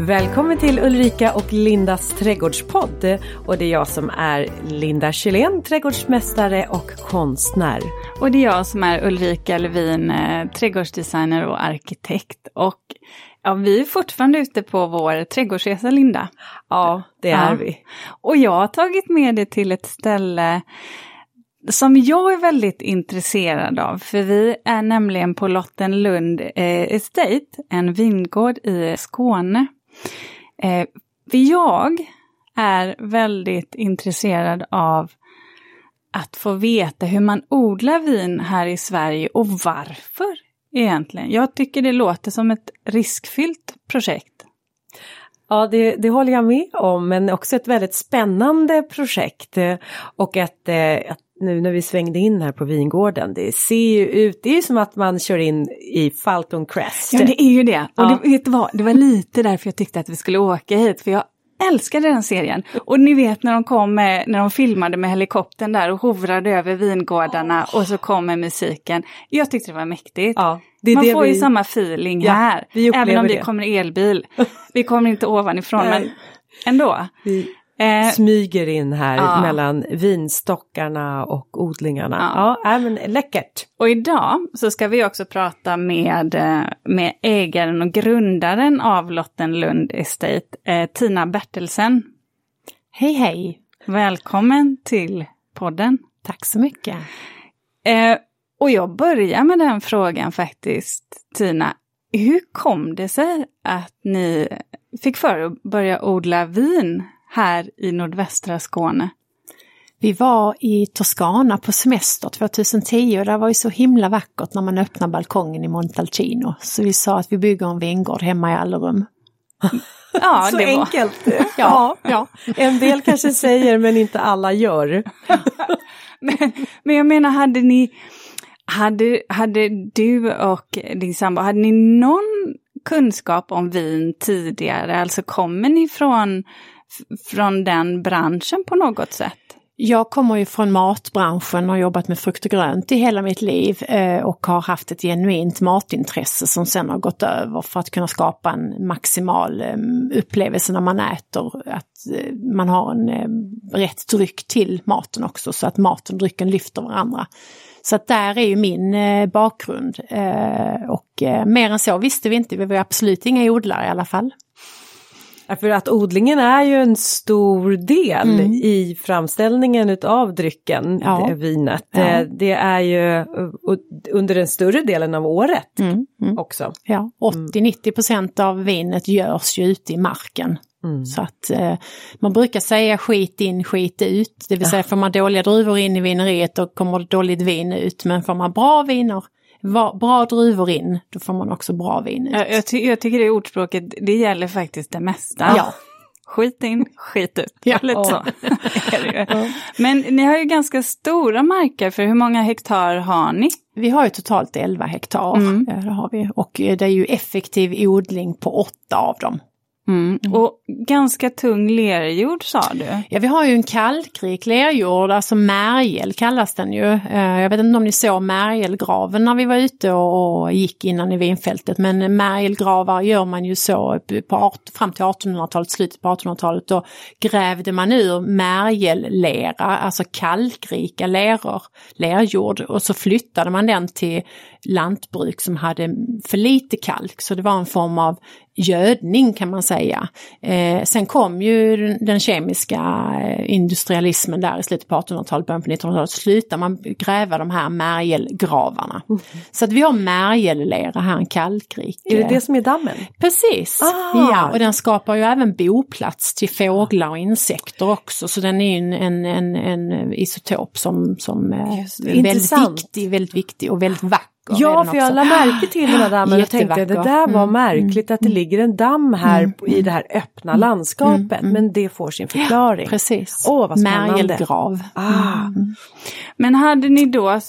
Välkommen till Ulrika och Lindas trädgårdspodd. Och det är jag som är Linda Kjellén, trädgårdsmästare och konstnär. Och det är jag som är Ulrika Levin, eh, trädgårdsdesigner och arkitekt. Och ja, vi är fortfarande ute på vår trädgårdsresa, Linda. Ja, det är ja. vi. Och jag har tagit med dig till ett ställe som jag är väldigt intresserad av, för vi är nämligen på Lottenlund eh, Estate, en vingård i Skåne. Eh, för jag är väldigt intresserad av att få veta hur man odlar vin här i Sverige och varför egentligen. Jag tycker det låter som ett riskfyllt projekt. Ja, det, det håller jag med om, men också ett väldigt spännande projekt. Eh, och ett, ett eh, nu när vi svängde in här på vingården, det ser ju ut, det är som att man kör in i Falcon Crest. Ja, det är ju det. Och ja. det, vet vad, det var lite därför jag tyckte att vi skulle åka hit, för jag älskade den serien. Och ni vet när de kom med, när de filmade med helikoptern där och hovrade över vingårdarna oh. och så kommer musiken. Jag tyckte det var mäktigt. Ja, det Man får vi... ju samma feeling ja, här, även om vi det. kommer elbil. vi kommer inte ovanifrån, men ändå. Vi eh, smyger in här ja. mellan vinstockarna och odlingarna. Ja, ja men läckert. Och idag så ska vi också prata med, eh, med ägaren och grundaren av Lottenlund Estate, eh, Tina Bertelsen. Hej hej! Välkommen till podden. Tack så mycket. Eh, och jag börjar med den frågan faktiskt, Tina. Hur kom det sig att ni fick för att börja odla vin här i nordvästra Skåne? Vi var i Toscana på semester 2010 och det var ju så himla vackert när man öppnar balkongen i Montalcino. Så vi sa att vi bygger en vingård hemma i Allerum. Ja, så det enkelt. Ja, ja. En del kanske säger men inte alla gör. men, men jag menar, hade ni, hade, hade du och din sambo, hade ni någon kunskap om vin tidigare? Alltså kommer ni från från den branschen på något sätt? Jag kommer ju från matbranschen och har jobbat med frukt och grönt i hela mitt liv eh, och har haft ett genuint matintresse som sen har gått över för att kunna skapa en maximal eh, upplevelse när man äter. Att eh, man har en rätt dryck till maten också så att maten och drycken lyfter varandra. Så att där är ju min bakgrund. Och mer än så visste vi inte, vi var absolut inga odlare i alla fall. För att odlingen är ju en stor del mm. i framställningen utav drycken, ja. det vinet. Ja. Det, det, är ju under den större delen av året mm. Mm. också. Ja, 80-90 procent av vinet görs ju ute i marken. Mm. Så att eh, man brukar säga skit in, skit ut. Det vill säga får man dåliga druvor in i vineriet då kommer dåligt vin ut. Men får man bra viner bra druvor in, då får man också bra vin ut. Jag, jag, ty jag tycker det ordspråket, det gäller faktiskt det mesta. Ja. Skit in, skit ut. Ja. Lite så. Men ni har ju ganska stora marker, för hur många hektar har ni? Vi har ju totalt 11 hektar. Mm. Det har vi. Och det är ju effektiv odling på åtta av dem. Mm. mm. Och ganska tung lerjord sa du? Ja vi har ju en kalkrik lerjord, alltså märgel kallas den ju. Eh, jag vet inte om ni såg märgelgraven när vi var ute och gick innan i vinfältet men märgelgravar gör man ju så på, fram till 1800-talet, slutet på 1800-talet då grävde man ur märgellera, alltså kalkrika leror, lerjord och så flyttade man den till lantbruk som hade för lite kalk så det var en form av gödning kan man säga. Eh, sen kom ju den kemiska eh, industrialismen där i slutet på 1800-talet, början på 1900-talet, slutar man gräva de här märgelgravarna. Mm. Så att vi har märgellera här, en kalkrik. Är det det som är dammen? Precis, ah. ja och den skapar ju även boplats till fåglar och insekter också så den är ju en, en, en, en isotop som, som är väldigt viktig, väldigt viktig och väldigt vacker Ja, för jag lade märke till den här dammen och tänkte det där var mm. märkligt att det mm. ligger en damm här mm. i det här öppna mm. landskapet. Mm. Men det får sin förklaring. Ja, precis. Åh, vad spännande. Märgelgrav. Ah. Men hade ni då,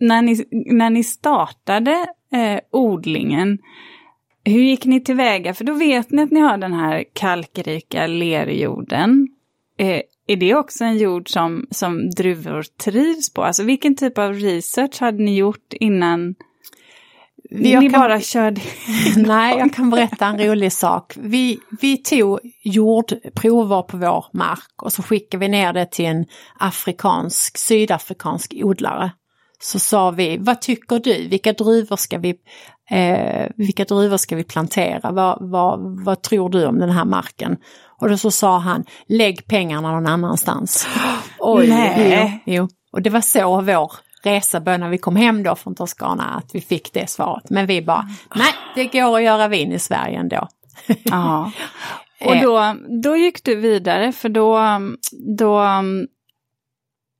när ni, när ni startade eh, odlingen, hur gick ni tillväga? För då vet ni att ni har den här kalkrika lerjorden. Eh, är det också en jord som, som druvor trivs på? Alltså vilken typ av research hade ni gjort innan? Ni kan- bara körde... Nej, jag kan berätta en rolig sak. Vi, vi tog jordprover på vår mark och så skickade vi ner det till en afrikansk, sydafrikansk odlare. Så sa vi, vad tycker du? Vilka druvor ska vi, eh, vilka druvor ska vi plantera? Vad, vad, vad tror du om den här marken? Och då så sa han, lägg pengarna någon annanstans. Oj, Nej. Jo, och det var så vår resa började när vi kom hem då från Toscana, att vi fick det svaret. Men vi bara, nej, det går att göra vin i Sverige ändå. Ja. Och då, då gick du vidare för då, då um,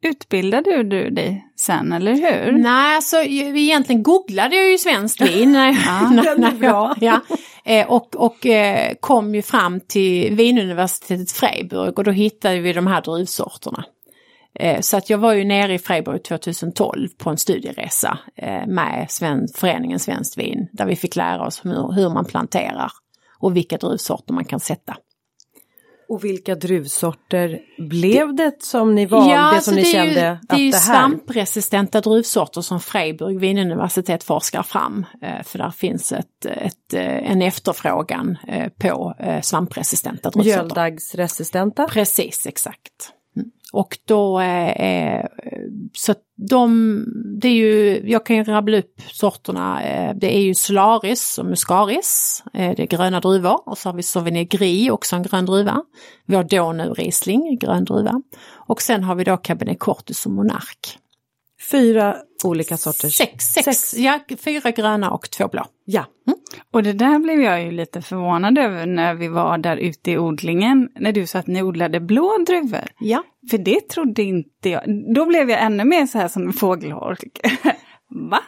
utbildade du dig sen, eller hur? Nej, alltså vi egentligen googlade jag ju svenskt vin. när- när- är när jag- bra. Ja, Eh, och och eh, kom ju fram till Vinuniversitetet Freiburg och då hittade vi de här druvsorterna. Eh, Så att jag var ju nere i Freiburg 2012 på en studieresa med Sven, föreningen Svenskt Vin där vi fick lära oss hur, hur man planterar och vilka druvsorter man kan sätta. Och vilka druvsorter blev det som ni valde, alltså som ni det är kände ju, att det är ju det här... svampresistenta druvsorter som Freiburg Vinuniversitet forskar fram. Eh, För där finns ett, ett, eh, en efterfrågan eh, på svampresistenta druvsorter. Mjöldaggsresistenta. Precis, exakt. Och då, eh, eh så de, det är ju, jag kan ju rabbla upp sorterna, eh, det är ju Solaris och Muscaris, eh, det är gröna druvor och så har vi Sauvignon Gris, också en grön druva. Vi har Donau Riesling, grön druva. Och sen har vi då Cabernet Cortis och Monark. Fyra olika sorters. Sex, sex, Sex. ja, fyra gröna och två blå. Ja. Och det där blev jag ju lite förvånad över när vi var där ute i odlingen, när du sa att ni odlade blå druvor. Ja. För det trodde inte jag. Då blev jag ännu mer så här som en fågelholk. Va?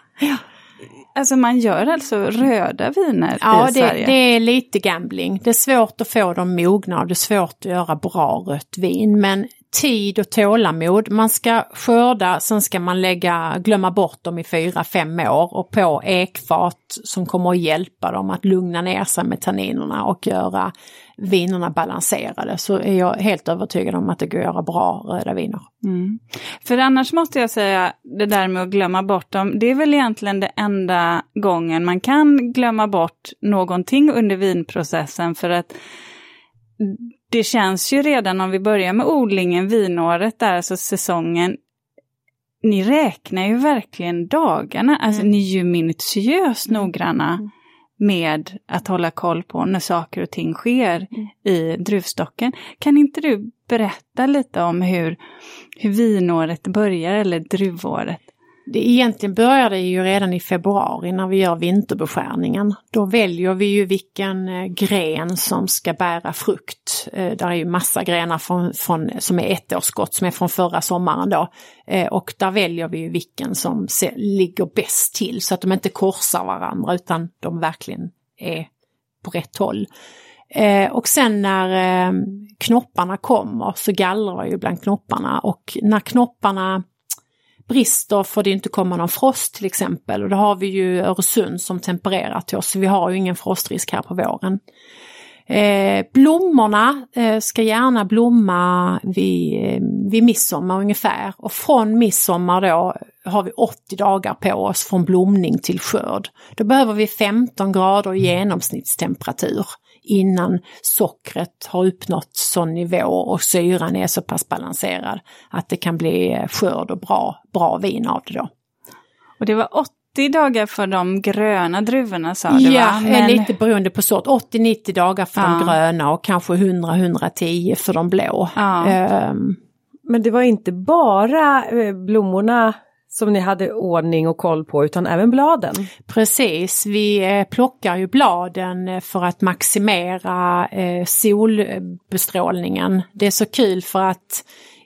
Alltså man gör alltså röda viner Ja, i det, Sverige? det är lite gambling. Det är svårt att få dem mogna och det är svårt att göra bra rött vin. Men tid och tålamod, man ska skörda, sen ska man lägga, glömma bort dem i fyra, fem år och på ekfat som kommer att hjälpa dem att lugna ner sig med tanninerna och göra vinerna balanserade så är jag helt övertygad om att det går att göra bra röda viner. Mm. För annars måste jag säga, det där med att glömma bort dem, det är väl egentligen det enda gången man kan glömma bort någonting under vinprocessen för att det känns ju redan om vi börjar med odlingen, vinåret där, alltså säsongen, ni räknar ju verkligen dagarna, alltså ni är ju minutiöst noggranna med att hålla koll på när saker och ting sker i druvstocken. Kan inte du berätta lite om hur, hur vinåret börjar, eller druvåret? Det egentligen börjar det ju redan i februari när vi gör vinterbeskärningen. Då väljer vi ju vilken eh, gren som ska bära frukt. Eh, där är ju massa grenar från, från, som är ettårsskott som är från förra sommaren då. Eh, och där väljer vi ju vilken som ser, ligger bäst till så att de inte korsar varandra utan de verkligen är på rätt håll. Eh, och sen när eh, knopparna kommer så gallrar vi ju bland knopparna och när knopparna brister får det inte komma någon frost till exempel och då har vi ju Öresund som tempererar till oss så vi har ju ingen frostrisk här på våren. Eh, blommorna eh, ska gärna blomma vid, eh, vid midsommar ungefär och från midsommar då har vi 80 dagar på oss från blomning till skörd. Då behöver vi 15 grader i genomsnittstemperatur innan sockret har uppnått sån nivå och syran är så pass balanserad att det kan bli skörd och bra, bra vin av det då. Och det var 80 dagar för de gröna druvorna sa du Ja, va? Men... lite beroende på sort. 80-90 dagar för de Ja. gröna och kanske 100-110 för de blå. Ja. Ehm, Men det var inte bara eh, blommorna som ni hade ordning och koll på utan även bladen. Precis, vi eh, plockar ju bladen eh, för att maximera eh, solbestrålningen. Det är så kul för att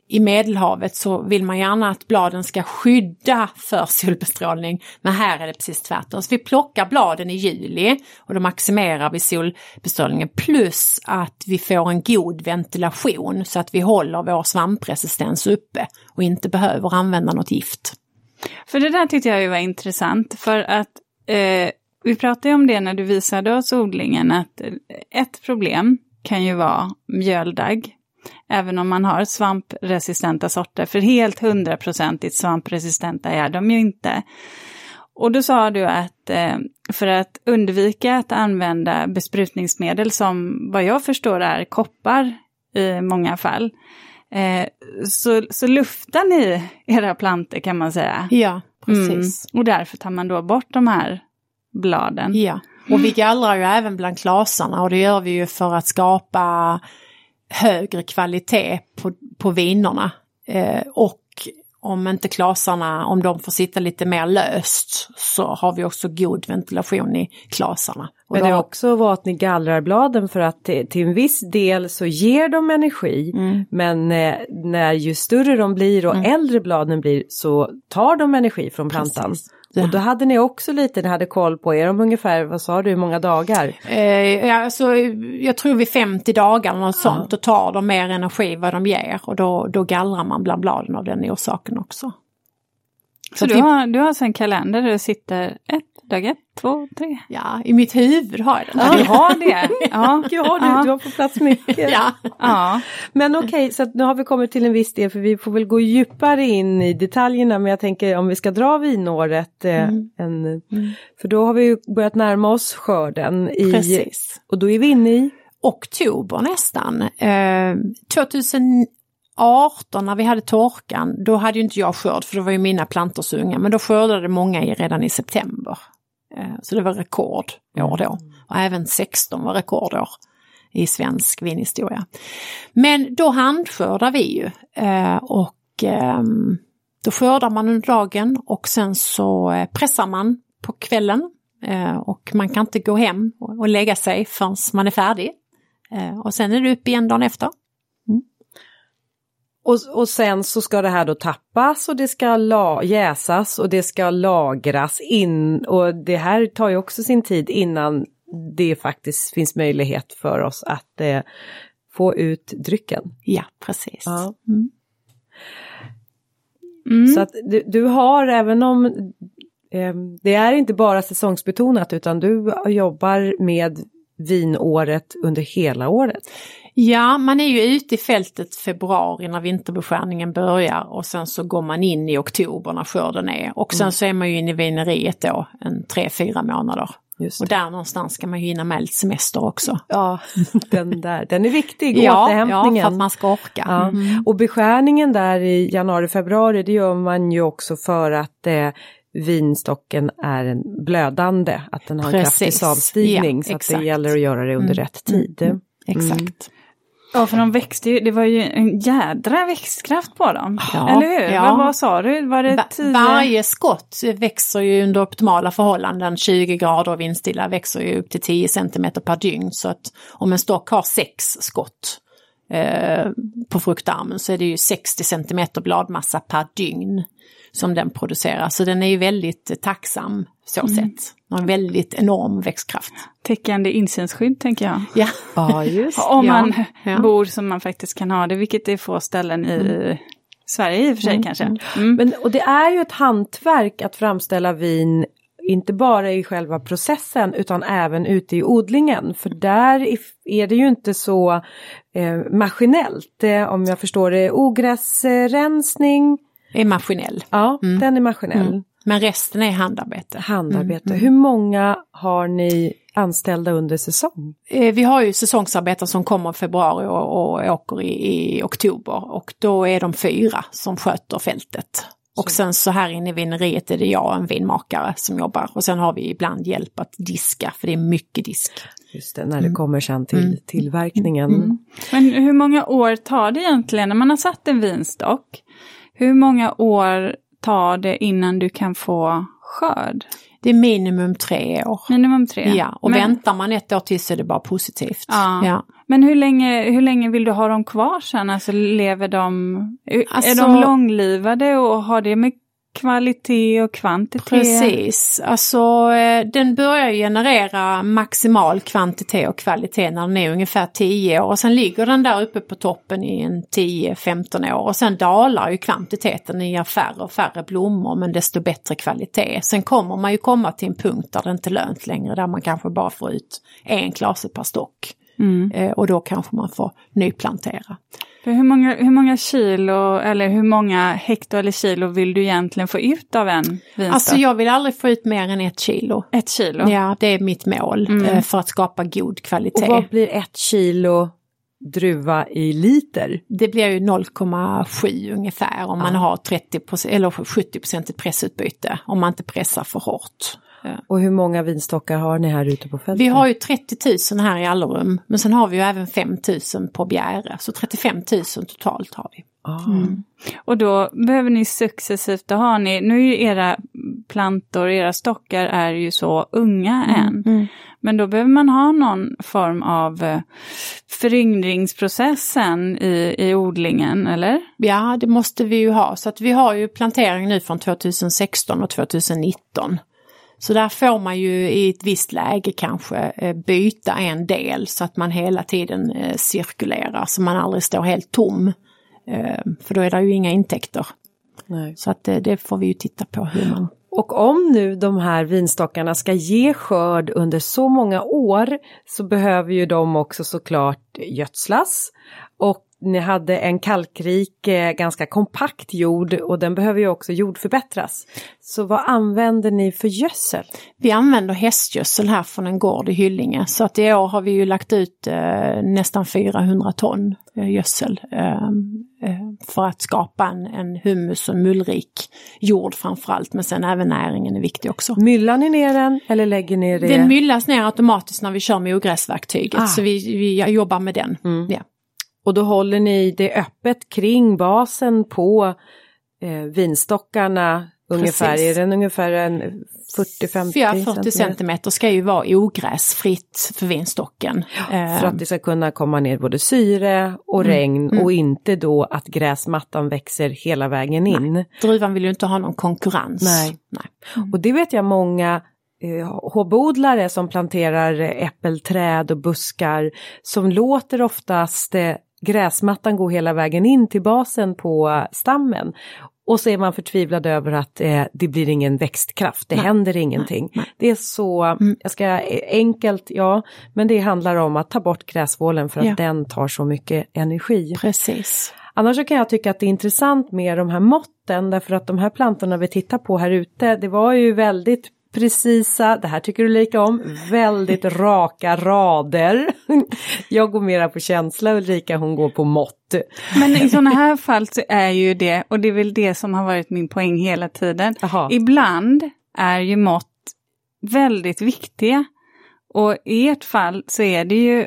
i Medelhavet så vill man gärna att bladen ska skydda för solbestrålning. Men här är det precis tvärtom. Så vi plockar bladen i juli och då maximerar vi solbestrålningen plus att vi får en god ventilation så att vi håller vår svampresistens uppe och inte behöver använda något gift. För det där tyckte jag ju var intressant för att eh, vi pratade ju om det när du visade oss odlingen att eh, ett problem kan ju vara mjöldagg. Även om man har svampresistenta sorter, för helt hundraprocentigt svampresistenta är de ju inte. Och då sa du att eh, för att undvika att använda besprutningsmedel som vad jag förstår är koppar i många fall, eh, så, så luftar ni era planter kan man säga. Ja, precis. Mm. Och därför tar man då bort de här bladen. Ja, och vi gallrar ju även bland klasarna och det gör vi ju för att skapa högre kvalitet på, på vinerna. Eh, och om inte klasarna, om de får sitta lite mer löst så har vi också god ventilation i klasarna. Och Men det är också vad att ni gallrar bladen för att till, till en viss del så ger de energi. Mm. Men eh, när ju större de blir och äldre bladen blir så tar de energi från plantan. Precis. Och då hade ni också lite, ni hade koll på, är de ungefär, vad sa du, hur många dagar? Eh, ja, alltså, jag tror vid 50 dagar eller något sånt, då tar de mer energi vad de ger och då, då gallrar man bland bladen av den orsaken också. Så att du vi- har, du har alltså en kalender där det sitter ett, dag ett, två, tre. Ja, i mitt huvud har jag den. Ja, du har det? Ja, Ja, du, du har på plats mycket. Ja. ja. Men okej, så att nu har vi kommit till en viss del för vi får väl gå djupare in i detaljerna men jag tänker om vi ska dra vinåret, eh, en, för då har vi ju börjat närma oss skörden i, Precis. och då är vi inne i oktober nästan. Eh, 2018 när vi hade torkan, då hade ju inte jag skörd för då var ju mina plantor så unga, men då skördade många i, redan i september. Eh, så det var rekordår då. Och även 16 var rekordår i svensk vinhistoria. Men då handskördar vi ju eh, och ehm, då skördar man under dagen och sen så eh, pressar man på kvällen och man kan inte gå hem och, lägga sig förrän man är färdig. Och sen är det upp igen dagen efter. Och, och sen så ska det här då tappas och det ska la, jäsas och det ska lagras in och det här tar ju också sin tid innan det faktiskt finns möjlighet för oss att eh, få ut drycken. Ja, precis. Ja. Mm. Mm. Så att du, du har även om eh, det är inte bara säsongsbetonat utan du jobbar med vinåret under hela året. Ja, man är ju ute i fältet februari när vinterbeskärningen börjar och sen så går man in i oktober när skörden är och sen så är man ju inne i vineriet då en tre, fyra månader. Och där någonstans ska man ju hinna med lite semester också. Ja, den där, den är viktig, Ja, ja, återhämtningen. för att man ska orka. Ja. Mm. Och beskärningen där i januari, februari, det gör man ju också för att eh, vinstocken är en blödande, att den har en kraftig savstigning. Ja, så det gäller att göra det under Mm. rätt tid. Mm. Exakt. Ja, för de växte ju, det var ju en jädra växtkraft på dem. Ja, Eller hur? ja. Vad, vad sa du? Var det tio? Varje skott växer ju under optimala förhållanden, 20 grader och vindstilla växer ju upp till 10 cm per dygn. Så att om en stock har sex skott eh, på fruktarmen så är det ju 60 cm bladmassa per dygn som den producerar. Så den är ju väldigt tacksam så sett. Den har en väldigt enorm växtkraft. Täckande insynsskydd tänker jag. Ja, Ja, just. Om man ja. bor som man faktiskt kan ha det, vilket det är få ställen i Sverige i och för sig kanske. Mm. Men, och det är ju ett hantverk att framställa vin, inte bara i själva processen utan även ute i odlingen. För där är- är det ju inte så eh, maskinellt, eh, om jag förstår det, ogräsrensning, är maskinell. ja den är maskinell. Mm. Men resten är handarbete. Handarbete. Hur många har ni anställda under säsong? Eh, Vi har ju säsongsarbetare som kommer i februari och, och åker i, i oktober och då är de fyra som sköter fältet. Och sen så här inne i vineriet är det jag och en vinmakare som jobbar och sen har vi ibland hjälp att diska för det är mycket disk. Just det, när det kommer sen till tillverkningen. Men hur många år tar det egentligen när man har satt en vinstock? Hur många år tar det innan du kan få skörd? Det är minimum tre år. Minimum tre. Ja, och men, väntar man ett år till så är det bara positivt. Ja. Ja. Men hur länge, hur länge vill du ha dem kvar sen? Alltså lever de... Är Alltså- de långlivade och har det med kvalitet och kvantitet? Precis, alltså eh, den börjar generera maximal kvantitet och kvalitet när den är ungefär 10 år och sen ligger den där uppe på toppen i en 10-15 år och sen dalar ju kvantiteten, den ger färre och färre blommor men desto bättre kvalitet. Sen kommer man ju komma till en punkt där det inte är lönt längre, där man kanske bara får ut en klase per stock. Mm. Eh, och då kanske man får nyplantera. För hur många, hur många kilo eller hur många hektar eller kilo vill du egentligen få ut av en vinstock? Alltså jag vill aldrig få ut mer än ett kilo. Ett kilo? Ja, det är mitt mål Mm. eh, för att skapa god kvalitet. Och vad blir ett kilo druva i liter? Det blir ju 0,7 ungefär om man Ja. har 30 eller 70% pressutbyte. Om man inte pressar för hårt. Och hur många vinstockar har ni här ute på fältet? Vi har ju 30 000 här i Allerum men sen har vi ju även 5 000 på Bjäre. Så 35 000 totalt har vi. Ah. Och då behöver ni successivt, då har ni, nu är ju era plantor, era stockar är ju så unga än. Mm. Men då behöver man ha någon form av eh, föryngringsprocessen i, i odlingen, eller? Ja, det måste vi ju ha. Så att vi har ju plantering nu från 2016 och 2019. Så där får man ju i ett visst läge kanske eh, byta en del så att man hela tiden eh, cirkulerar så man aldrig står helt tom. Eh, För då är det ju inga intäkter. Nej. Så att det, det får vi ju titta på hur man... Och om nu de här vinstockarna ska ge skörd under så många år så behöver ju de också såklart gödslas. Och ni hade en kalkrik, eh, ganska kompakt jord och den behöver ju också jordförbättras. Så vad använder ni för gödsel? Vi använder hästgödsel här från en gård i Hyllinge så att i år har vi ju lagt ut eh, nästan 400 ton eh, gödsel eh, eh, för att skapa en, en humus och mullrik jord framförallt men sen även näringen är viktig också. Myllar ni ner den eller lägger ni det? Den myllas ner automatiskt när vi kör med ogräsverktyget Ah. så vi, vi jobbar med den. Mm. Ja. Och då håller ni det öppet kring basen på eh, vinstockarna ungefär. Precis. Är den ungefär en 40-50 Ja, 40 centimeter ska ju vara ogräsfritt för vinstocken. Eh, För att det ska kunna komma ner både syre och Mm, regn mm. och inte då att gräsmattan växer hela vägen in. druvan vill ju inte ha någon konkurrens. Nej. Nej. Och det vet jag många eh, hobodlare som planterar eh, äppelträd och buskar som låter oftast eh, gräsmattan gå hela vägen in till basen på stammen. Och så är man förtvivlad över att eh, det blir ingen växtkraft, det Nej. händer ingenting. nej. Det är så, Mm. jag ska, eh, enkelt ja, men det handlar om att ta bort gräsvålen för att Ja. den tar så mycket energi. Precis. Annars så kan jag tycka att det är intressant med de här måtten därför att de här plantorna vi tittar på här ute det var ju väldigt precisa, det här tycker du lika om, väldigt raka rader. Jag går mera på känsla Ulrika hon går på mått. Men i sådana här fall så är ju det, och det är väl det som har varit min poäng hela tiden, Jaha. ibland är ju mått väldigt viktiga. Och i ert fall så är det ju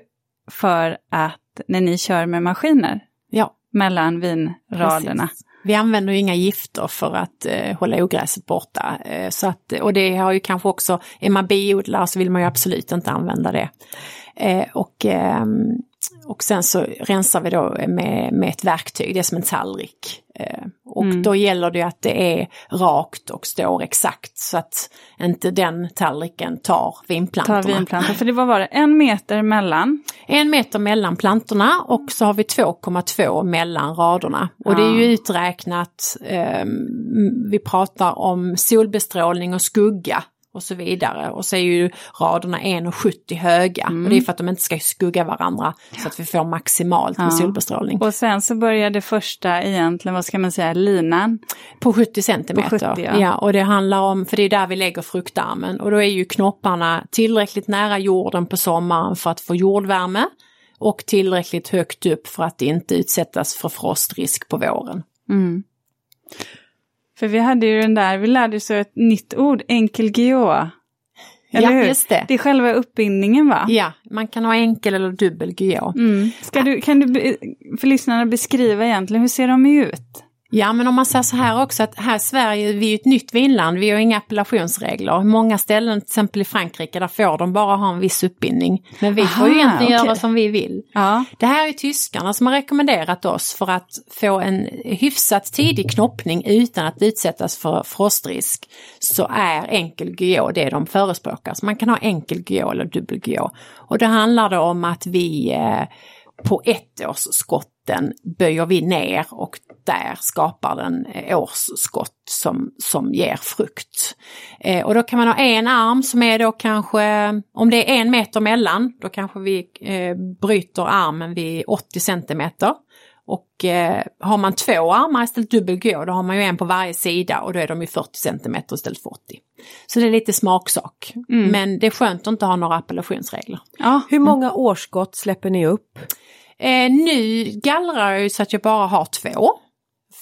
för att när ni kör med maskiner Ja, mellan vinraderna. precis. Vi använder ju inga gifter för att eh, hålla ogräset borta. Eh, så att, och det har ju kanske också, är man biodlare så vill man ju absolut inte använda det. Eh, och, ehm, och sen så rensar vi då med, med ett verktyg, det är som en tallrik. Eh, och Mm. då gäller det att det är rakt och står exakt så att inte den tallriken tar Ta vinplantorna. vinplantor, för det var bara en meter mellan. En meter mellan plantorna och så har vi 2,2 mellan raderna. Och det är ju Ja. uträknat, ehm, vi pratar om solbestrålning och skugga och så vidare. Och så är ju raderna 1,70 höga. Och det är för att de inte ska skugga varandra så att vi får maximalt med Ja. solbestrålning. Och sen så började första egentligen, vad ska man säga, linan. På 70 centimeter. På 70, ja. ja. och det handlar om, för det är där vi lägger fruktarmen och då är ju knopparna tillräckligt nära jorden på sommaren för att få jordvärme och tillräckligt högt upp för att inte utsättas för frostrisk på våren. Mm. För vi hade ju den där, vi lärde oss ett nytt ord, enkelgioa. Eller ja, hur? just det. Det är själva uppbindningen va? Ja, man kan ha enkel eller dubbel GA. Mm. Ska du, kan du för lyssnarna beskriva egentligen, hur ser de ut? Ja, men om man säger så här också att här i Sverige, vi är ett nytt vinland, vi har inga appellationsregler. Många ställen, till exempel i Frankrike, där får de bara ha en viss uppbindning. Men vi får ju Aha, egentligen okej. göra som vi vill. Ja. Det här är tyskarna som har rekommenderat oss för att få en hyfsat tidig knoppning utan att utsättas för frostrisk så är enkel GO det de förespråkar. Så man kan ha enkel GO eller dubbel GO. Och det handlar då om att vi eh, på ettårsskotten böjer vi ner och där skapar den eh, årsskott som, som ger frukt. Eh, och då kan man ha en arm som är då kanske, om det är en meter mellan, då kanske vi eh, bryter armen vid 80 centimeter. Och eh, har man två armar istället dubbel gå då har man ju en på varje sida och då är de ju 40 cm istället för 80. Så det är lite smaksak. Men det är skönt att inte ha några appellationsregler. Ja. Hur många årsskott släpper ni upp? Eh, nu gallrar jag ju så att jag bara har två.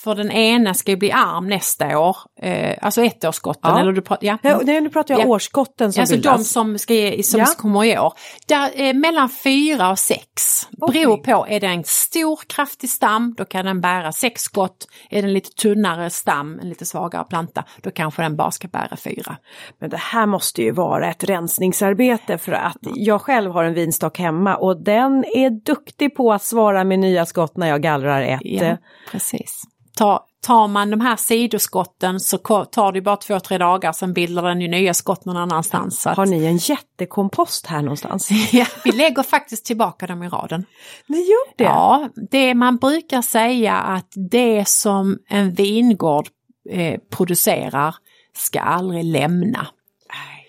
För den ena ska ju bli arm nästa år, eh, alltså ettårsskotten. Ja. Eller du pratar, ja. Ja, nej, nu pratar jag Ja. årsskotten som Alltså de bildas. som, ska, som Ja. kommer i år. Där, eh, mellan fyra och sex. Okej. Beror på, är det en stor kraftig stam då kan den bära sex skott. Är det en lite tunnare stam, en lite svagare planta, då kanske den bara ska bära fyra. Men det här måste ju vara ett rensningsarbete för att jag själv har en vinstock hemma och den är duktig på att svara med nya skott när jag gallrar ett. Ja, precis. Ta, tar man de här sidoskotten så tar det bara två, tre dagar, sen bildar den ju nya skott någon annanstans. Att, Har ni en jättekompost här någonstans? ja, vi lägger faktiskt tillbaka dem i raden. Ni gör det? Ja, det man brukar säga att det som en vingård eh, producerar ska aldrig lämna.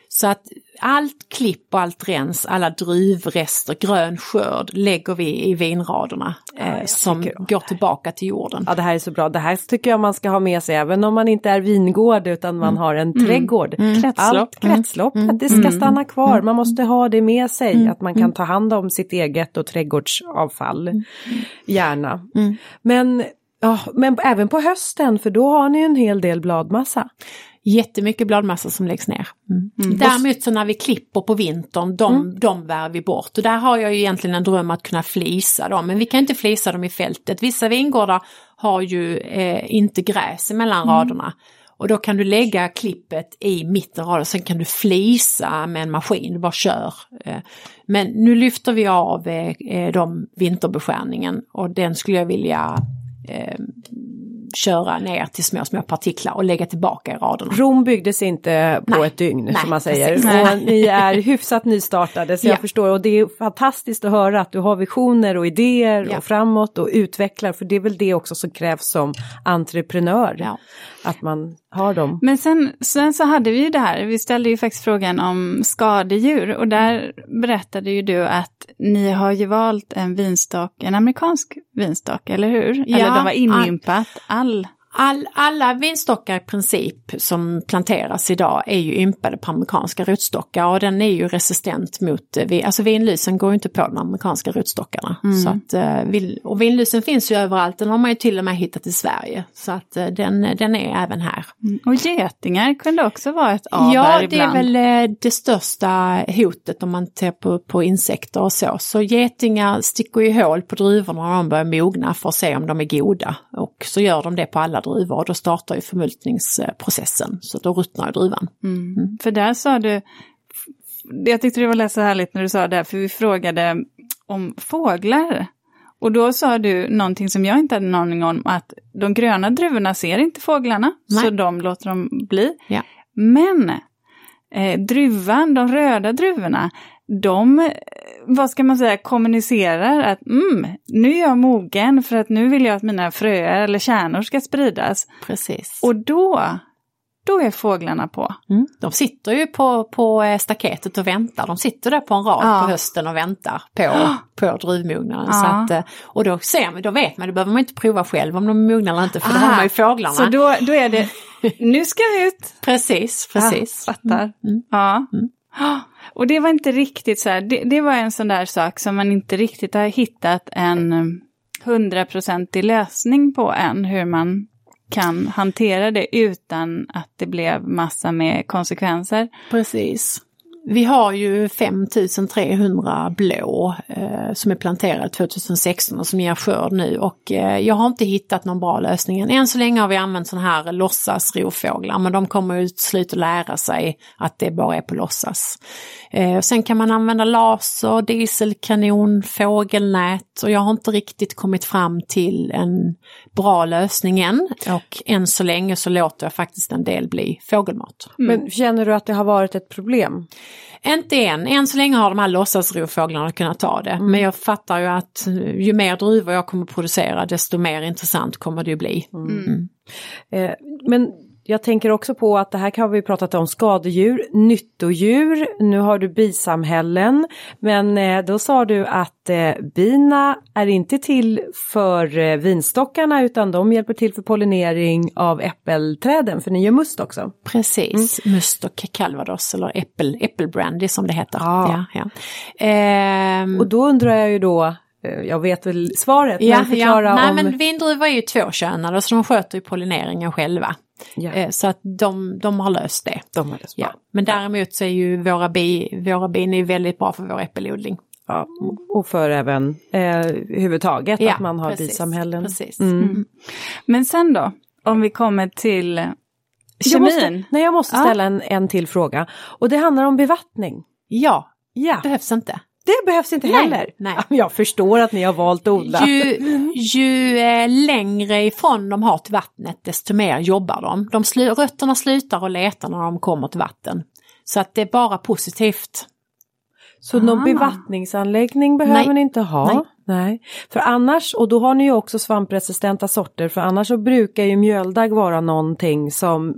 Så att allt klipp och allt rens, alla druvrester, grön skörd lägger vi i vinraderna eh, som går tillbaka till jorden. Ja, det här är så bra. Det här tycker jag man ska ha med sig även om man inte är vingård utan man har en trädgård. Kretslopp. Allt kretslopp, att det ska stanna kvar. Man måste ha det med sig, att man kan ta hand om sitt eget och trädgårdsavfall. Gärna. Men, ja, men även på hösten, för då har ni en hel del bladmassa. Jättemycket bladmassa som läggs ner. Mm. Däremot så när vi klipper på vintern, de, de bär vi bort. Och där har jag ju egentligen en dröm att kunna flisa dem, men vi kan inte flisa dem i fältet. Vissa vingårdar har ju eh, inte gräs mellan raderna. Och då kan du lägga klippet i mitten av raden, sen kan du flisa med en maskin, du bara kör. Eh, Men nu lyfter vi av eh, eh, de vinterbeskärningen och den skulle jag vilja köra ner till små, små partiklar och lägga tillbaka i raderna. Rom byggdes inte på Nej. ett dygn Nej, som man säger. precis. Och ni är hyfsat nystartade så jag Ja. förstår och det är fantastiskt att höra att du har visioner och idéer Ja. och framåt och utvecklar för det är väl det också som krävs som entreprenör. Ja. Att man har dem. Men sen, sen så hade vi ju det här, vi ställde ju faktiskt frågan om skadedjur och där berättade ju du att ni har ju valt en vinstock, en amerikansk vinstock, eller hur? Ja, eller de var inympat all. All, alla vinstockar i princip som planteras idag är ju ympade på amerikanska rotstockar och den är ju resistent mot, eh, alltså vinlysen går ju inte på de amerikanska rotstockarna. Så att, eh, och vinlysen finns ju överallt, den har man ju till och med hittat i Sverige. Så att eh, den, den är även här. Och getingar kunde också vara ett av Ja, det är väl det största hotet om man ser på, på insekter och så. Så getingar sticker ju hål på druvorna när de börjar mogna för att se om de är goda. Och så gör de det på alla druvor och då startar ju förmultningsprocessen. Så då ruttnar druvan. Mm. För där sa du, jag tyckte det var så härligt när du sa det, för vi frågade om fåglar. Och då sa du någonting som jag inte hade någon aning om, att de gröna druvorna ser inte fåglarna, Nej. så de låter dem bli. Ja. Men eh, druvan, de röda druvorna, de, eh, vad ska man säga, kommunicerar att mm, nu är jag mogen för att nu vill jag att mina fröer eller kärnor ska spridas. Precis. Och då, då är fåglarna på. Mm. De sitter ju på, på eh, staketet och väntar. De sitter där på en rad Ja. på hösten och väntar på, på druvmognaden. Ja. Så att, eh, och då ser man, då vet man, då behöver man inte prova själv om de är mogna eller inte för då har man ju fåglarna. Så då, då är det, nu ska vi ut. Precis, precis. Ja, fattar. Mm. Ja. Och det var inte riktigt så här, det, det var en sån där sak som man inte riktigt har hittat en eh, hundraprocentig lösning på än, hur man kan hantera det utan att det blev massa med konsekvenser. Precis. Vi har ju 5300 blå eh, som är planterade 2016 och som ger skörd nu och eh, jag har inte hittat någon bra lösning än. Än så länge har vi använt sådana här låtsas rovfåglar men de kommer ju till slut att lära sig att det bara är på låtsas. Eh, sen kan man använda laser, dieselkanon, fågelnät och jag har inte riktigt kommit fram till en bra lösning än och än så länge så låter jag faktiskt en del bli fågelmat. Men känner du att det har varit ett problem? Inte än, än så länge har de här låtsasrovfåglarna kunnat ta det. Men jag fattar ju att ju mer druvor jag kommer producera desto mer intressant kommer det ju bli. Eh, men jag tänker också på att det här kan vi pratat om skadedjur, nyttodjur, nu har du bisamhällen. Men eh, då sa du att eh, bina är inte till för eh, vinstockarna utan de hjälper till för pollinering av äppelträden, för ni gör must också. Precis, mm. must och calvados eller äppel, äppelbrandy som det heter. Ja. Ja, ja. Ehm, Och då undrar jag ju då, jag vet väl svaret, Ja, men förklara ja. Nej, om... men vindruvor är ju tvåkönade så de sköter ju pollineringen själva. Ja, Eh, Så att de, de har löst det. de har bra. Ja. Men däremot så är ju våra, bi, våra bin är väldigt bra för vår äppelodling. Ja, och för även eh, överhuvudtaget att man har precis, bisamhällen. Precis. Mm. Mm. Men sen då, om vi kommer till Jag kemin. måste, nej, jag måste Ja. ställa en, en till fråga. Och det handlar om bevattning. Ja, Ja, behövs inte. Det behövs inte Nej, heller. nej. Jag förstår att ni har valt att odla. Ju, ju eh, längre ifrån de har till vattnet desto mer jobbar de. de slu, rötterna slutar att leta när de kommer till vatten. Så att det är bara positivt. Så någon Ah. bevattningsanläggning behöver Nej. ni inte ha? Nej. Nej. För annars, och då har ni ju också svampresistenta sorter, för annars så brukar ju mjöldagg vara någonting som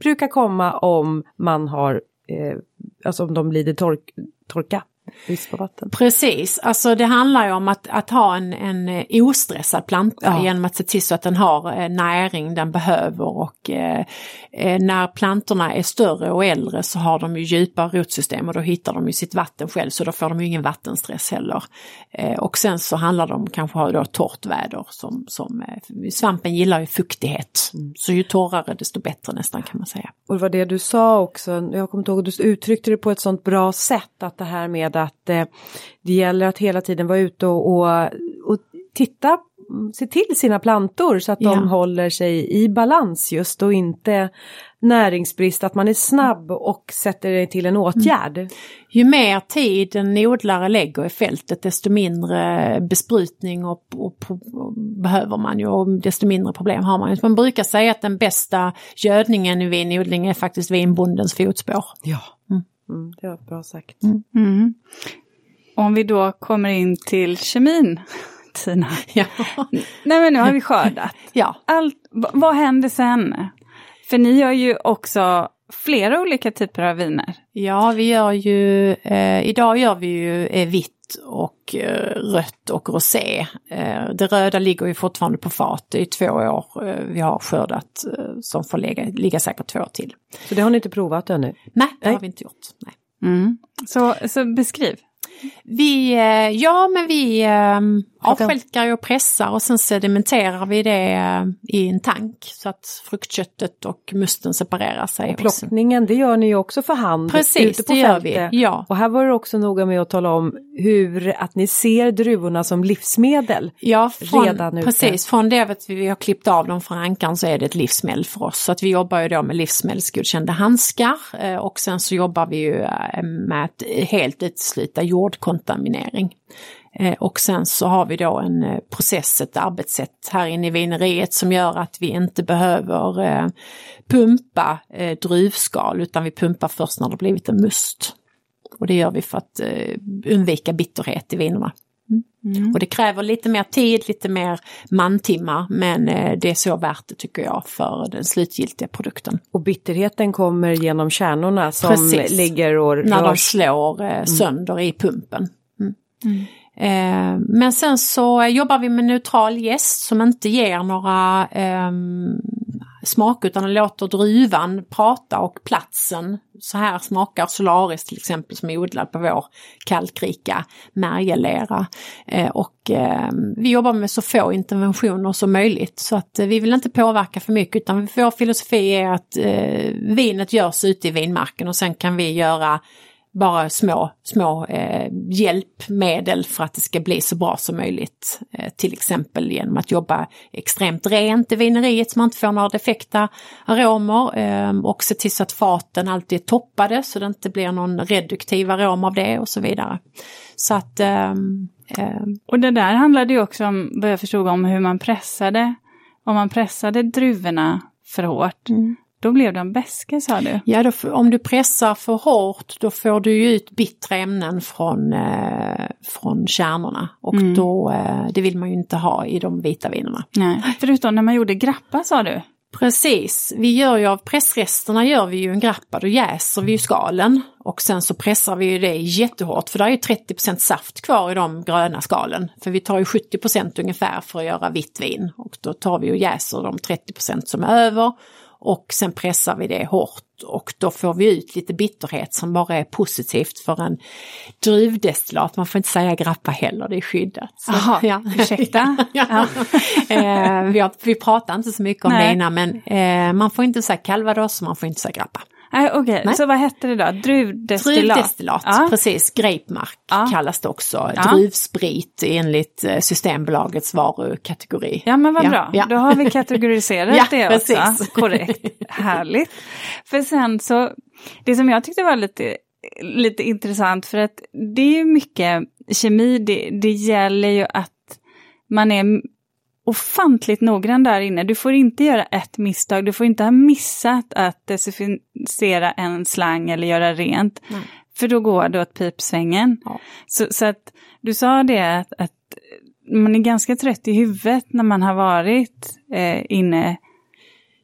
brukar komma om man har, eh, alltså om de lider tork, torka, brist på vatten. Precis, alltså det handlar ju om att, att ha en, en eh, ostressad planta Ja. genom att se till så att den har eh, näring den behöver och eh, eh, när plantorna är större och äldre så har de ju djupa rotsystem och då hittar de ju sitt vatten själv så då får de ju ingen vattenstress heller. Eh, och sen så handlar det om kanske ha då torrt väder som, som svampen gillar ju fuktighet. Så ju torrare desto bättre nästan kan man säga. Och det var det du sa också, jag kommer inte ihåg, du uttryckte det på ett sånt bra sätt att det här med att eh, det gäller att hela tiden vara ute och, och, och titta, se till sina plantor så att Ja. de håller sig i balans just och inte näringsbrist, att man är snabb och sätter till en åtgärd. Ju mer tid en odlare lägger i fältet desto mindre besprutning och, och, och behöver man ju och desto mindre problem har man. Man brukar säga att den bästa gödningen i vinodling är faktiskt vinbondens fotspår. Ja, Mm. mm, det var bra sagt. Mm. Om vi då kommer in till kemin, Tina. Ja. Nej men nu har vi skördat. ja. Allt, vad händer sen? För ni gör ju också flera olika typer av viner. Ja, vi gör ju, eh, idag gör vi ju eh, vitt och eh, rött och rosé. Eh, det röda ligger ju fortfarande på fat, är två år eh, vi har skördat eh, som får ligga, ligga säkert två år till. Så det har ni inte provat ännu? Nej, det Nej. har vi inte gjort. Nej. Mm. Så, så beskriv. Vi, eh, ja men vi avstjälkar och pressar och sen sedimenterar vi det eh, i en tank så att fruktköttet och musten separerar sig. Och Plockningen, det gör ni ju också för hand Precis, ute på det gör fältet. vi. Ja. Och här var det också noga med att tala om hur, att ni ser druvorna som livsmedel. Ja, från, redan ute. precis. Från det att vi har klippt av dem från ankan så är det ett livsmedel för oss. Så att vi jobbar ju då med livsmedelsgodkända handskar eh, och sen så jobbar vi ju eh, med att helt utesluta jordkontaminering. Eh, Och sen så har vi då en eh, process, ett arbetssätt här inne i vineriet som gör att vi inte behöver eh, pumpa druvskal utan vi pumpar först när det blivit en must. Och det gör vi för att undvika bitterhet i vinerna. Och det kräver lite mer tid, lite mer mantimmar, men det är så värt det tycker jag för den slutgiltiga produkten. Och bitterheten kommer genom kärnorna som Precis. ligger och När de slår eh, sönder i pumpen. Mm. Eh, men sen så jobbar vi med neutral jäst som inte ger några eh, smak utan låter druvan prata och platsen. Så här smakar Solaris till exempel som är odlad på vår kalkrika märgelera. Eh, och eh, vi jobbar med så få interventioner som möjligt så att eh, vi vill inte påverka för mycket utan vår filosofi är att eh, vinet görs ute i vinmarken och sen kan vi göra bara små, små eh, hjälpmedel för att det ska bli så bra som möjligt. Eh, till exempel genom att jobba extremt rent i vineriet så man inte får några defekta aromer eh, och se till så att faten alltid är toppade så det inte blir någon reduktiv arom av det och så vidare. Så att ehm, ehm, Och det där handlade ju också om, vad jag förstod, om hur man pressade. Om man pressade druvorna för hårt, då blev de beska sa du. Ja, då, om du pressar för hårt då får du ju ut bittra ämnen från, eh, från kärnorna och då, eh, det vill man ju inte ha i de vita vinerna. Nej. Förutom när man gjorde grappa sa du. Precis, vi gör ju av pressresterna gör vi ju en grappa, då jäser vi ju skalen och sen så pressar vi ju det jättehårt för det är ju 30% saft kvar i de gröna skalen. För vi tar ju 70% ungefär för att göra vitt vin och då tar vi och jäser de 30% som är över och sen pressar vi det hårt och då får vi ut lite bitterhet som bara är positivt för en druvdestillat. Man får inte säga grappa heller, det är skyddat. Jaha, ja. ursäkta. ja. eh, vi, har, vi pratar inte så mycket om Nej. det innan men eh, man får inte säga calvados och man får inte säga grappa. Nej, Okej, okay. så vad hette det då? Druvdestillat? Druvdestillat, ja. precis. Grapemark ja. kallas det också. Ja. Druvsprit enligt eh, Systembolagets varukategori. Ja men vad bra, då har vi kategoriserat det också. Precis. Korrekt, härligt. För sen så, det som jag tyckte var lite, lite intressant för att det är ju mycket kemi, det, det gäller ju att man är ofantligt noggrann där inne. Du får inte göra ett misstag, du får inte ha missat att desinficera en slang eller göra rent. Mm. För då går det åt pipsvängen. Ja. Så, så, att du sa det att, att, man är ganska trött i huvudet när man har varit eh, inne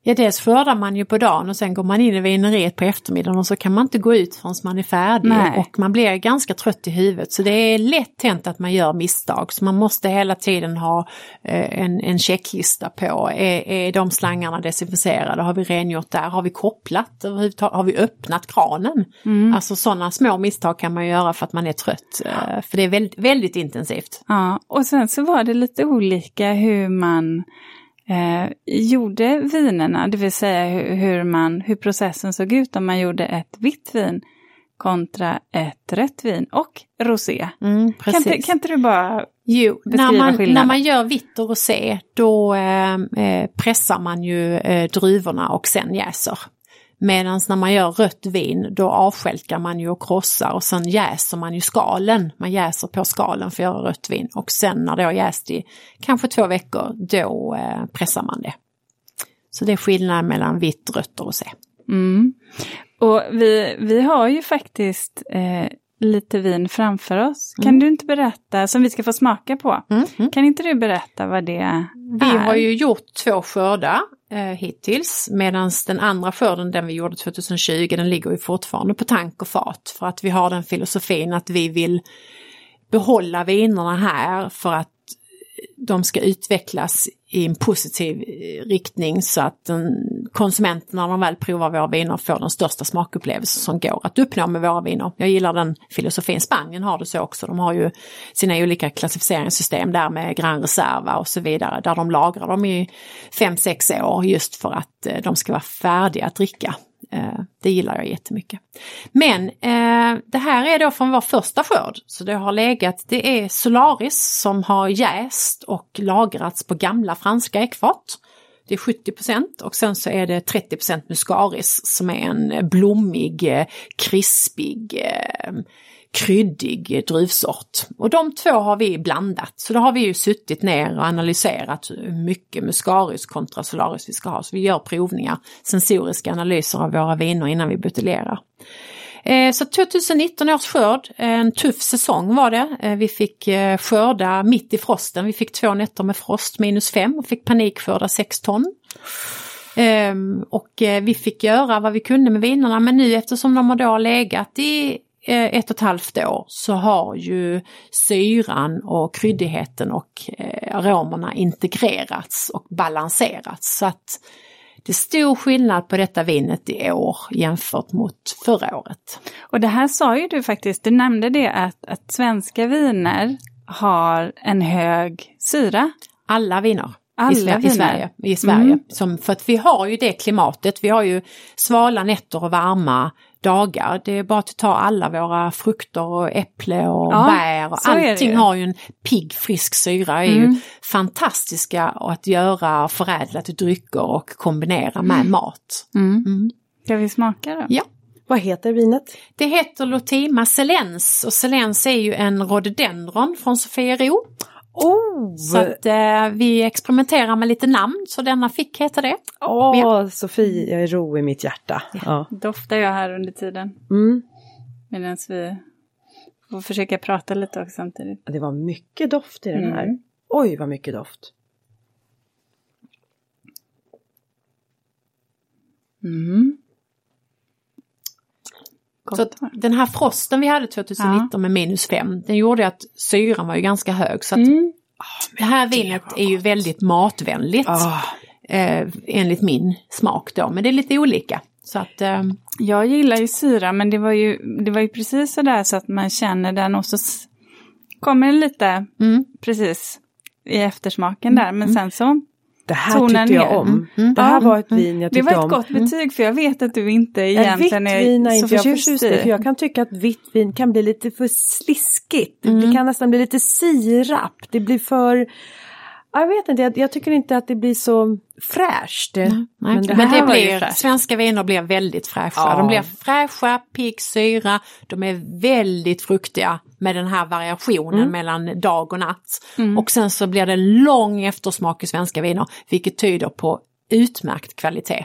Ja, dels skördar man ju på dagen och sen går man in i vineriet på eftermiddagen och så kan man inte gå ut förrän man är färdig Nej. och man blir ganska trött i huvudet. Så det är lätt hänt att man gör misstag så man måste hela tiden ha eh, en, en checklista på, är, är de slangarna desinficerade, har vi rengjort där, har vi kopplat har vi öppnat kranen? Mm. Alltså sådana små misstag kan man göra för att man är trött, eh, för det är väldigt, väldigt intensivt. Ja, och sen så var det lite olika hur man eh, gjorde vinerna, det vill säga hur, hur, man, hur processen såg ut om man gjorde ett vitt vin kontra ett rött vin och rosé. Mm, kan, inte, kan inte du bara Jo, när man, när man gör vitt och rosé då eh, eh, pressar man ju eh, druvorna och sen jäser. Medan när man gör rött vin då avskälkar man ju och krossar och sen jäser man ju skalen. Man jäser på skalen för att göra rött vin och sen när det har jäst i kanske två veckor då eh, pressar man det. Så det är skillnaden mellan vitt, rött och rosé. Mm. Och vi, vi har ju faktiskt eh, lite vin framför oss. Kan mm. du inte berätta, som vi ska få smaka på, mm. Mm. kan inte du berätta vad det är? Vi har ju gjort två skördar eh, hittills medan den andra skörden, den vi gjorde 2020, den ligger ju fortfarande på tank och fat för att vi har den filosofin att vi vill behålla vinerna här för att de ska utvecklas i en positiv eh, riktning så att den, konsumenterna när de väl provar våra viner får den största smakupplevelsen som går att uppnå med våra viner. Jag gillar den filosofin. Spanien har det så också. De har ju sina olika klassificeringssystem där med Gran Reserva och så vidare där de lagrar dem i 5-6 år just för att eh, de ska vara färdiga att dricka Eh, det gillar jag jättemycket. Men eh, det här är då från vår första skörd. Så det har legat, det är Solaris som har jäst och lagrats på gamla franska ekfat. Det är 70% och sen så är det 30% Muscaris som är en blommig, eh, krispig eh, kryddig druvsort. Och de två har vi blandat. Så då har vi ju suttit ner och analyserat hur mycket Muscaris kontra Solaris vi ska ha. Så vi gör provningar, sensoriska analyser av våra viner innan vi buteljerar. Eh, så 2019 års skörd, en tuff säsong var det. Eh, vi fick eh, skörda mitt i frosten, vi fick två nätter med frost, minus fem och fick panikskörda 6 ton. Ehm, och vi fick göra vad vi kunde med vinerna men nu eftersom de har då legat i ett och ett halvt år så har ju syran och kryddigheten och eh, aromerna integrerats och balanserats. Så att det är stor skillnad på detta vinet i år jämfört mot förra året. Och det här sa ju du faktiskt, du nämnde det att, att svenska viner har en hög syra. Alla viner. Alla i, Sverige, i Sverige. I Sverige. Mm. Som, för att vi har ju det klimatet, vi har ju svala nätter och varma dagar. Det är bara att ta alla våra frukter och äpple och ja, bär och allting har ju en pigg frisk syra. är mm. ju fantastiska att göra förädlat drycker och kombinera med mm. mat. Mm. Mm. Ska vi smaka då? Ja. Vad heter vinet? Det heter Lotima Celens och Celens är ju en rhododendron från Sofiero. Oh. Så att, eh, vi experimenterar med lite namn så denna fick heta det. Åh, oh, ja. Sofie är ro i mitt hjärta. Ja. Ja. Doftar jag här under tiden. Mm. Medan vi får försöka prata lite också samtidigt. Det var mycket doft i den här. Mm. Oj vad mycket doft. Mm. Så den här frosten vi hade 2019 med minus 5, den gjorde att syran var ju ganska hög. Så att Mm. det här vinet är ju väldigt matvänligt. Ah, Eh, enligt min smak då, men det är lite olika. Så att, eh, Jag gillar ju syra men det var ju, det var ju precis sådär så att man känner den och så kommer det lite mm. precis i eftersmaken där men sen så det här Tonen tyckte jag om. Mm. Det här Ja. var ett vin jag Det tyckte var ett om. gott betyg för jag vet att du inte En vitt egentligen vin är är så inte jag förtjust förtjust i. För jag kan tycka att vitt vin kan bli lite för sliskigt. Mm. Det kan nästan bli lite sirap. Det blir för... Jag vet inte, jag, jag tycker inte att det blir så fräscht. Nej, Men men det det, var ju blir, fräscht. svenska viner blir väldigt fräscha. Ja. De blir fräscha, pigg syra, de är väldigt fruktiga med den här variationen Mm. mellan dag och natt. Och sen så blir det lång eftersmak i svenska viner, vilket tyder på utmärkt kvalitet.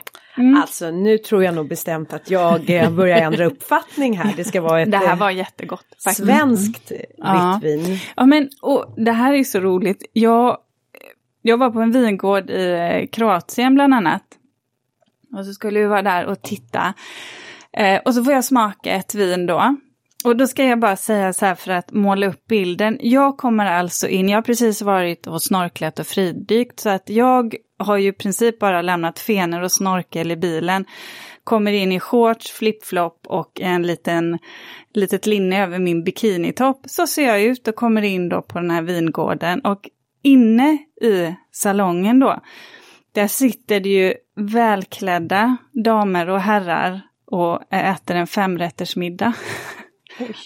Alltså nu tror jag nog bestämt att jag eh, börjar ändra uppfattning här. Det ska vara ett Det här eh, var jättegott. Faktiskt. svenskt Ja. vitt vin. Ja men och det här är så roligt. Jag, jag var på en vingård i eh, Kroatien bland annat. Och så skulle vi vara där och titta. Eh, och så får jag smaka ett vin då. Och då ska jag bara säga så här för att måla upp bilden. Jag kommer alltså in, jag har precis varit och snorklat och fridykt så att jag har ju i princip bara lämnat fenor och snorkel i bilen. Kommer in i shorts, flipflop och en liten litet linne över min bikinitopp. Så ser jag ut och kommer in då på den här vingården och inne i salongen då, där sitter det ju välklädda damer och herrar och äter en femrättersmiddag.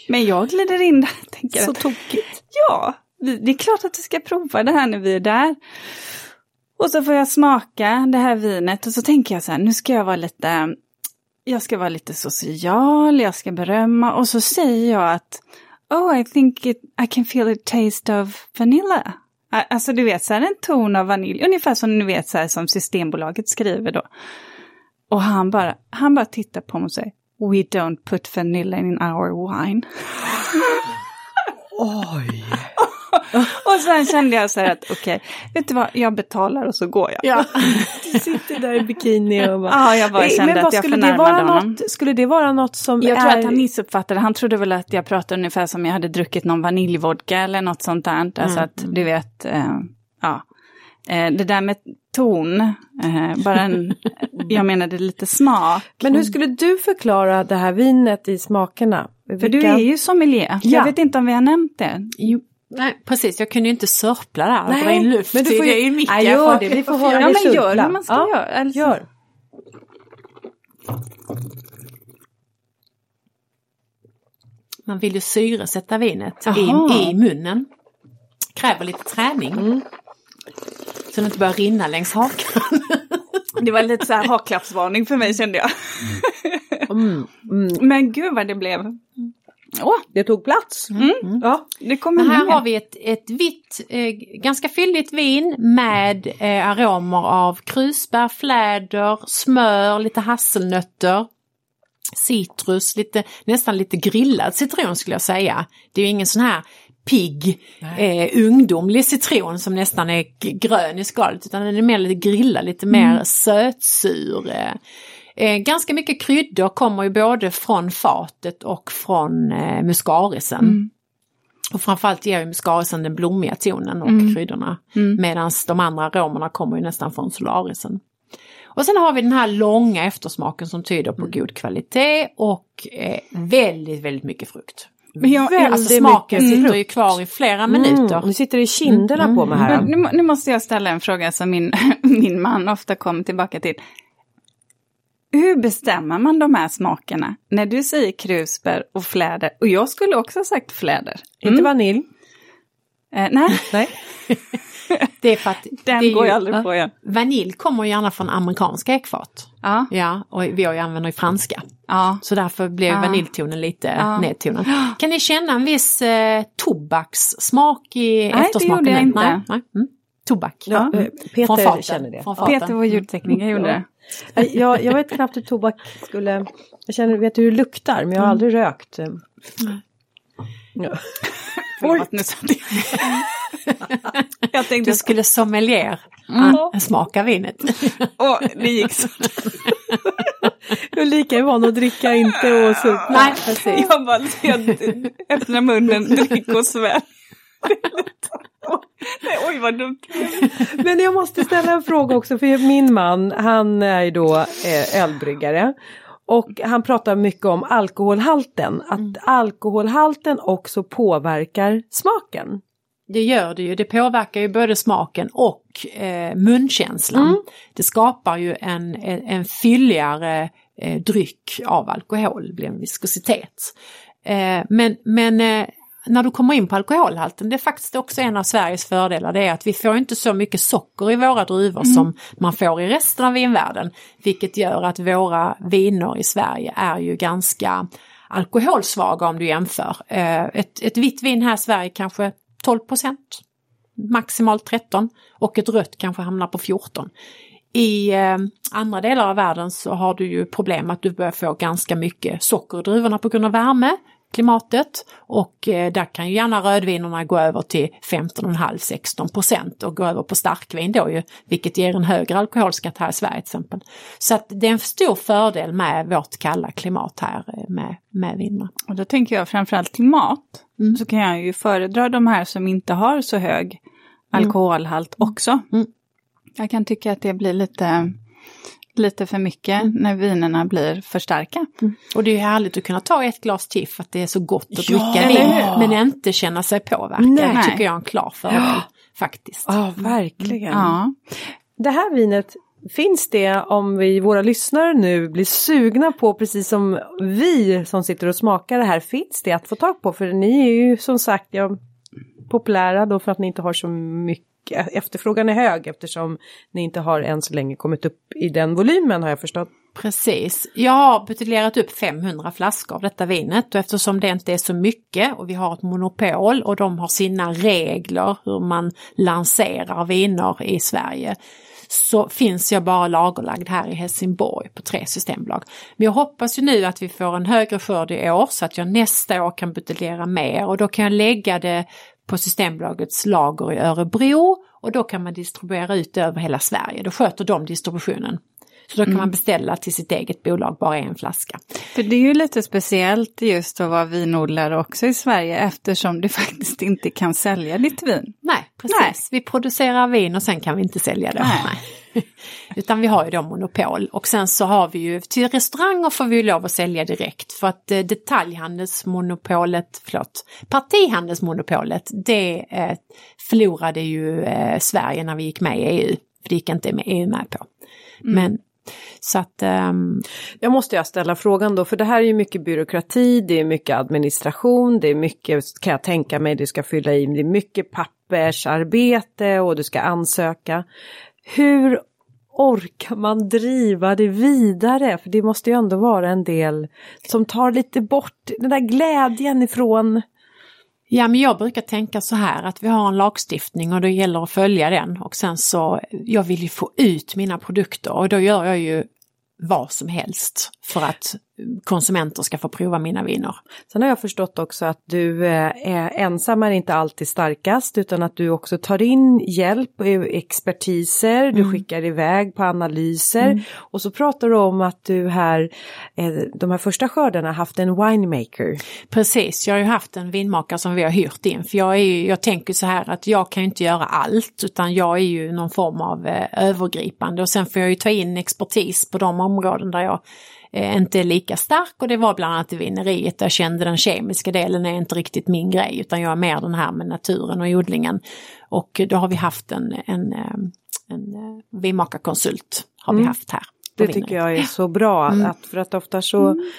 Men jag glider in där och tänker Så tokigt. ja, det är klart att vi ska prova det här när vi är där. Och så får jag smaka det här vinet och så tänker jag så här, nu ska jag vara lite, jag ska vara lite social, jag ska berömma och så säger jag att Oh, I think it, I can feel a taste of vanilla. Alltså du vet, så här en ton av vanilj, ungefär som ni vet så här som Systembolaget skriver då. Och han bara, han bara tittar på mig och säger We don't put vanilla in our wine. Oj. Och sen kände jag så här att okej, vet du vad, jag betalar och så går jag. Ja. Du sitter där i bikini och bara... Ja, jag bara Nej, kände men att jag skulle det vara honom. något, Skulle det vara något som Jag är... tror att han missuppfattade, han trodde väl att jag pratade ungefär som jag hade druckit någon vaniljvodka eller något sånt där. Mm, Alltså att du vet, eh, ja. Eh, det där med ton, eh, bara en, jag menade lite smak. Men hur skulle du förklara det här vinet i smakerna? För du är ju sommelier, Ja. jag vet inte om vi har nämnt det. Jo, nej, precis, jag kunde ju inte sörpla där och Nej, dra in luft men du får ju- i micken. Nej, gör det, vi får höra Ja men gör vad man ska Ja, göra. Alltså, Gör. Man vill ju syresätta vinet i, Jaha. i munnen. Kräver lite träning. Mm. Så det inte börjar rinna längs hakan. Det var lite så här haklappsvarning för mig kände jag. Mm. Mm. Men gud vad det blev. Åh, Det tog plats. Mm. Ja. det kommer Men här har vi ett, ett vitt, eh, ganska fylligt vin med eh, aromer av krusbär, fläder, smör, lite hasselnötter, citrus, lite, nästan lite grillad citron skulle jag säga. Det är ju ingen sån här pigg, eh, ungdomlig citron som nästan är grön i skalet utan den är mer lite grillad, lite mer sötsur. Eh. Eh, ganska mycket kryddor kommer ju både från fatet och från eh, muscarisen. Och framförallt ger ju muscarisen den blommiga tonen och kryddorna. Medan de andra aromerna kommer ju nästan från solarisen. Och sen har vi den här långa eftersmaken som tyder på god kvalitet och eh, väldigt, väldigt mycket frukt. Men jag, Alltså smaken sitter ju kvar i flera minuter. Mm. Nu sitter det i kinderna på mig här. Men nu, nu måste jag ställa en fråga som min, min man ofta kommer tillbaka till. Hur bestämmer man de här smakerna? När du säger krusbär och fläder, och jag skulle också ha sagt fläder. Inte vanilj. Eh, nej, Nej. Det är för att den det går ju- jag aldrig på igen. Vanilj kommer ju gärna från amerikanska ekfat. Ja, Ja, och vi har ju använder ju franska. ja. Så därför blev Ah. vaniljtonen lite Ah. nedtonad. Kan ni känna en viss eh, tobakssmak i det eftersmaken? gjorde jag inte. Nej, nej. Mm. Tobak. Ja, eh, Från Peter känner det. Peter, vår ljudtekniker, gjorde det. Eh, Jag, jag vet knappt hur tobak skulle... Jag känner, vet hur det luktar men jag har aldrig rökt. Ja. Förlåt, nu satt jag. jag tänkte, Du skulle sommelier Mm. smaka vinet. åh, det gick så. Ulrika är van att dricka, inte och supa. Nej, precis. Jag bara öppnar munnen, drick och svälj. Oj vad dumt. Men jag måste ställa en fråga också för min man han är ju då eh, ölbryggare. Och han pratar mycket om alkoholhalten, att mm. alkoholhalten också påverkar smaken. Det gör det ju, det påverkar ju både smaken och eh, munkänslan. Mm. Det skapar ju en, en, en fylligare eh, dryck av alkohol, blir en viskositet. Eh, men men eh, när du kommer in på alkoholhalten, det är faktiskt också en av Sveriges fördelar, det är att vi får inte så mycket socker i våra druvor mm. som man får i resten av vinvärlden. Vilket gör att våra viner i Sverige är ju ganska alkoholsvaga om du jämför. Eh, ett, ett vitt vin här i Sverige kanske 12 procent, maximalt 13 och ett rött kanske hamnar på 14. I eh, andra delar av världen så har du ju problem att du börjar få ganska mycket socker i druvorna på grund av värme, klimatet och eh, där kan ju gärna rödvinerna gå över till 15,5-16 procent och gå över på starkvin då ju, vilket ger en högre alkoholskatt här i Sverige till exempel. Så att det är en stor fördel med vårt kalla klimat här eh, med, med vinerna. Och då tänker jag framförallt klimat, mm. så kan jag ju föredra de här som inte har så hög mm. alkoholhalt mm. också. Mm. Jag kan tycka att det blir lite lite för mycket mm. när vinerna blir för starka. Mm. Och det är härligt att kunna ta ett glas till för att det är så gott att ja, dricka vin men inte känna sig påverkad. Nej. Det tycker jag är en klar fördel ja. faktiskt. Ja, verkligen. Ja. Det här vinet Finns det om vi, våra lyssnare nu blir sugna på precis som vi som sitter och smakar det här, finns det att få tag på? För ni är ju som sagt ja, populära då för att ni inte har så mycket efterfrågan är hög eftersom ni inte har än så länge kommit upp i den volymen har jag förstått. Precis. Jag har buteljerat upp 500 flaskor av detta vinet och eftersom det inte är så mycket och vi har ett monopol och de har sina regler hur man lanserar viner i Sverige så finns jag bara lagerlagd här i Helsingborg på tre systembolag. Men jag hoppas ju nu att vi får en högre skörd i år så att jag nästa år kan buteljera mer och då kan jag lägga det på Systembolagets lager i Örebro och då kan man distribuera ut över hela Sverige. Då sköter de distributionen. Så då kan mm. man beställa till sitt eget bolag bara en flaska. För det är ju lite speciellt just att vara vinodlare också i Sverige eftersom du faktiskt inte kan sälja ditt vin. Nej, precis. Nej. Vi producerar vin och sen kan vi inte sälja det. Nej. Utan vi har ju då monopol och sen så har vi ju till restauranger får vi lov att sälja direkt för att eh, detaljhandelsmonopolet, förlåt, partihandelsmonopolet det eh, förlorade ju eh, Sverige när vi gick med i EU. För det gick inte med EU med på. Mm. Men så att, um... Jag måste jag ställa frågan då, för det här är ju mycket byråkrati, det är mycket administration, det är mycket, kan jag tänka mig, du ska fylla i, det är mycket pappersarbete och du ska ansöka. Hur orkar man driva det vidare? För det måste ju ändå vara en del som tar lite bort den där glädjen ifrån Ja men jag brukar tänka så här att vi har en lagstiftning och det gäller att följa den och sen så, jag vill ju få ut mina produkter och då gör jag ju vad som helst för att konsumenter ska få prova mina viner. Sen har jag förstått också att du eh, är ensam är inte alltid starkast utan att du också tar in hjälp och expertiser, mm. du skickar iväg på analyser mm. och så pratar du om att du här eh, de här första skördarna haft en winemaker. Precis, jag har ju haft en vinmakare som vi har hyrt in för jag, är ju, jag tänker så här att jag kan inte göra allt utan jag är ju någon form av eh, övergripande och sen får jag ju ta in expertis på de områden där jag eh, inte lika stark och det var bland annat i vineriet där jag kände den kemiska delen är inte riktigt min grej utan jag är mer den här med naturen och odlingen. Och då har vi haft en, en, eh, en, en vinmakarkonsult har vi mm. haft här. Det tycker jag är så bra, mm. att för att ofta så mm.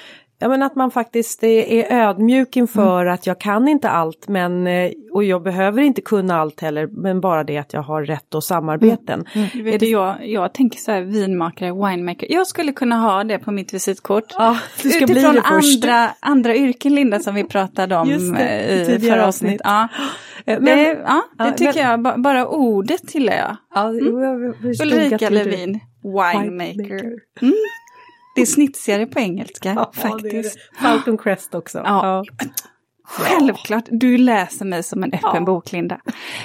Ja men att man faktiskt är ödmjuk inför mm. att jag kan inte allt men eh, och jag behöver inte kunna allt heller men bara det att jag har rätt och samarbeten. Mm. Mm. Vet det... jag, jag tänker så här vinmakare, winemaker, jag skulle kunna ha det på mitt visitkort. Ja, du ska Utifrån bli andra, andra yrken Linda som vi pratade om det, i förra avsnittet. Ja. Eh, men, det, ja, det tycker men... jag, bara ordet tillhör jag. Ja, mm. Ulrika Levin, winemaker. Mm. Det är snitsigare på engelska ja, faktiskt. Det är det. Crest också. Ja. Självklart, du läser mig som en öppen Ja. bok Linda.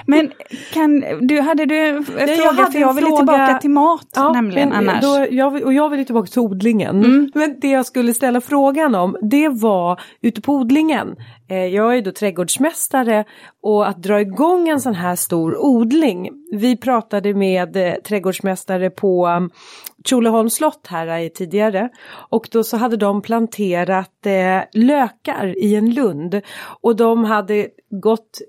Men kan, du, hade du en jag fråga? hade För jag en vill fråga. tillbaka till mat Ja, nämligen men annars. Då, jag, och jag vill ju tillbaka till odlingen. Mm. Men det jag skulle ställa frågan om det var ute på odlingen. Eh, jag är då trädgårdsmästare och att dra igång en sån här stor odling. Vi pratade med eh, trädgårdsmästare på Tjolöholms slott här tidigare och då så hade de planterat eh, lökar i en lund och de hade gått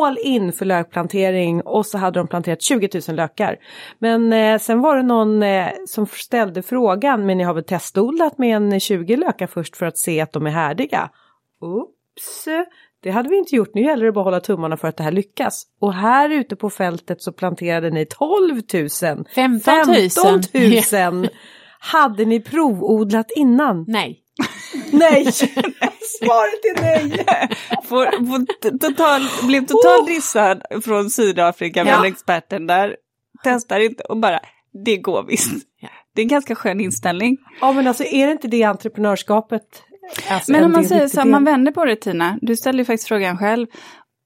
all in för lökplantering och så hade de planterat 20 000 lökar. Men eh, sen var det någon eh, som ställde frågan, men ni har väl testodlat med en 20 lökar först för att se att de är härdiga? Oops, det hade vi inte gjort. Nu gäller det bara att hålla tummarna för att det här lyckas. Och här ute på fältet så planterade ni 12 000. 15 000. 15 000. Hade ni provodlat innan? Nej. Nej! Svaret är nej! Får, får total, blev totalt dissad från Sydafrika med Ja. experten där. Testar inte och bara, det går visst. Det är en ganska skön inställning. Ja men alltså är det inte det entreprenörskapet? Alltså, Men en om man säger så, här, man vänder på det Tina, du ställde ju faktiskt frågan själv.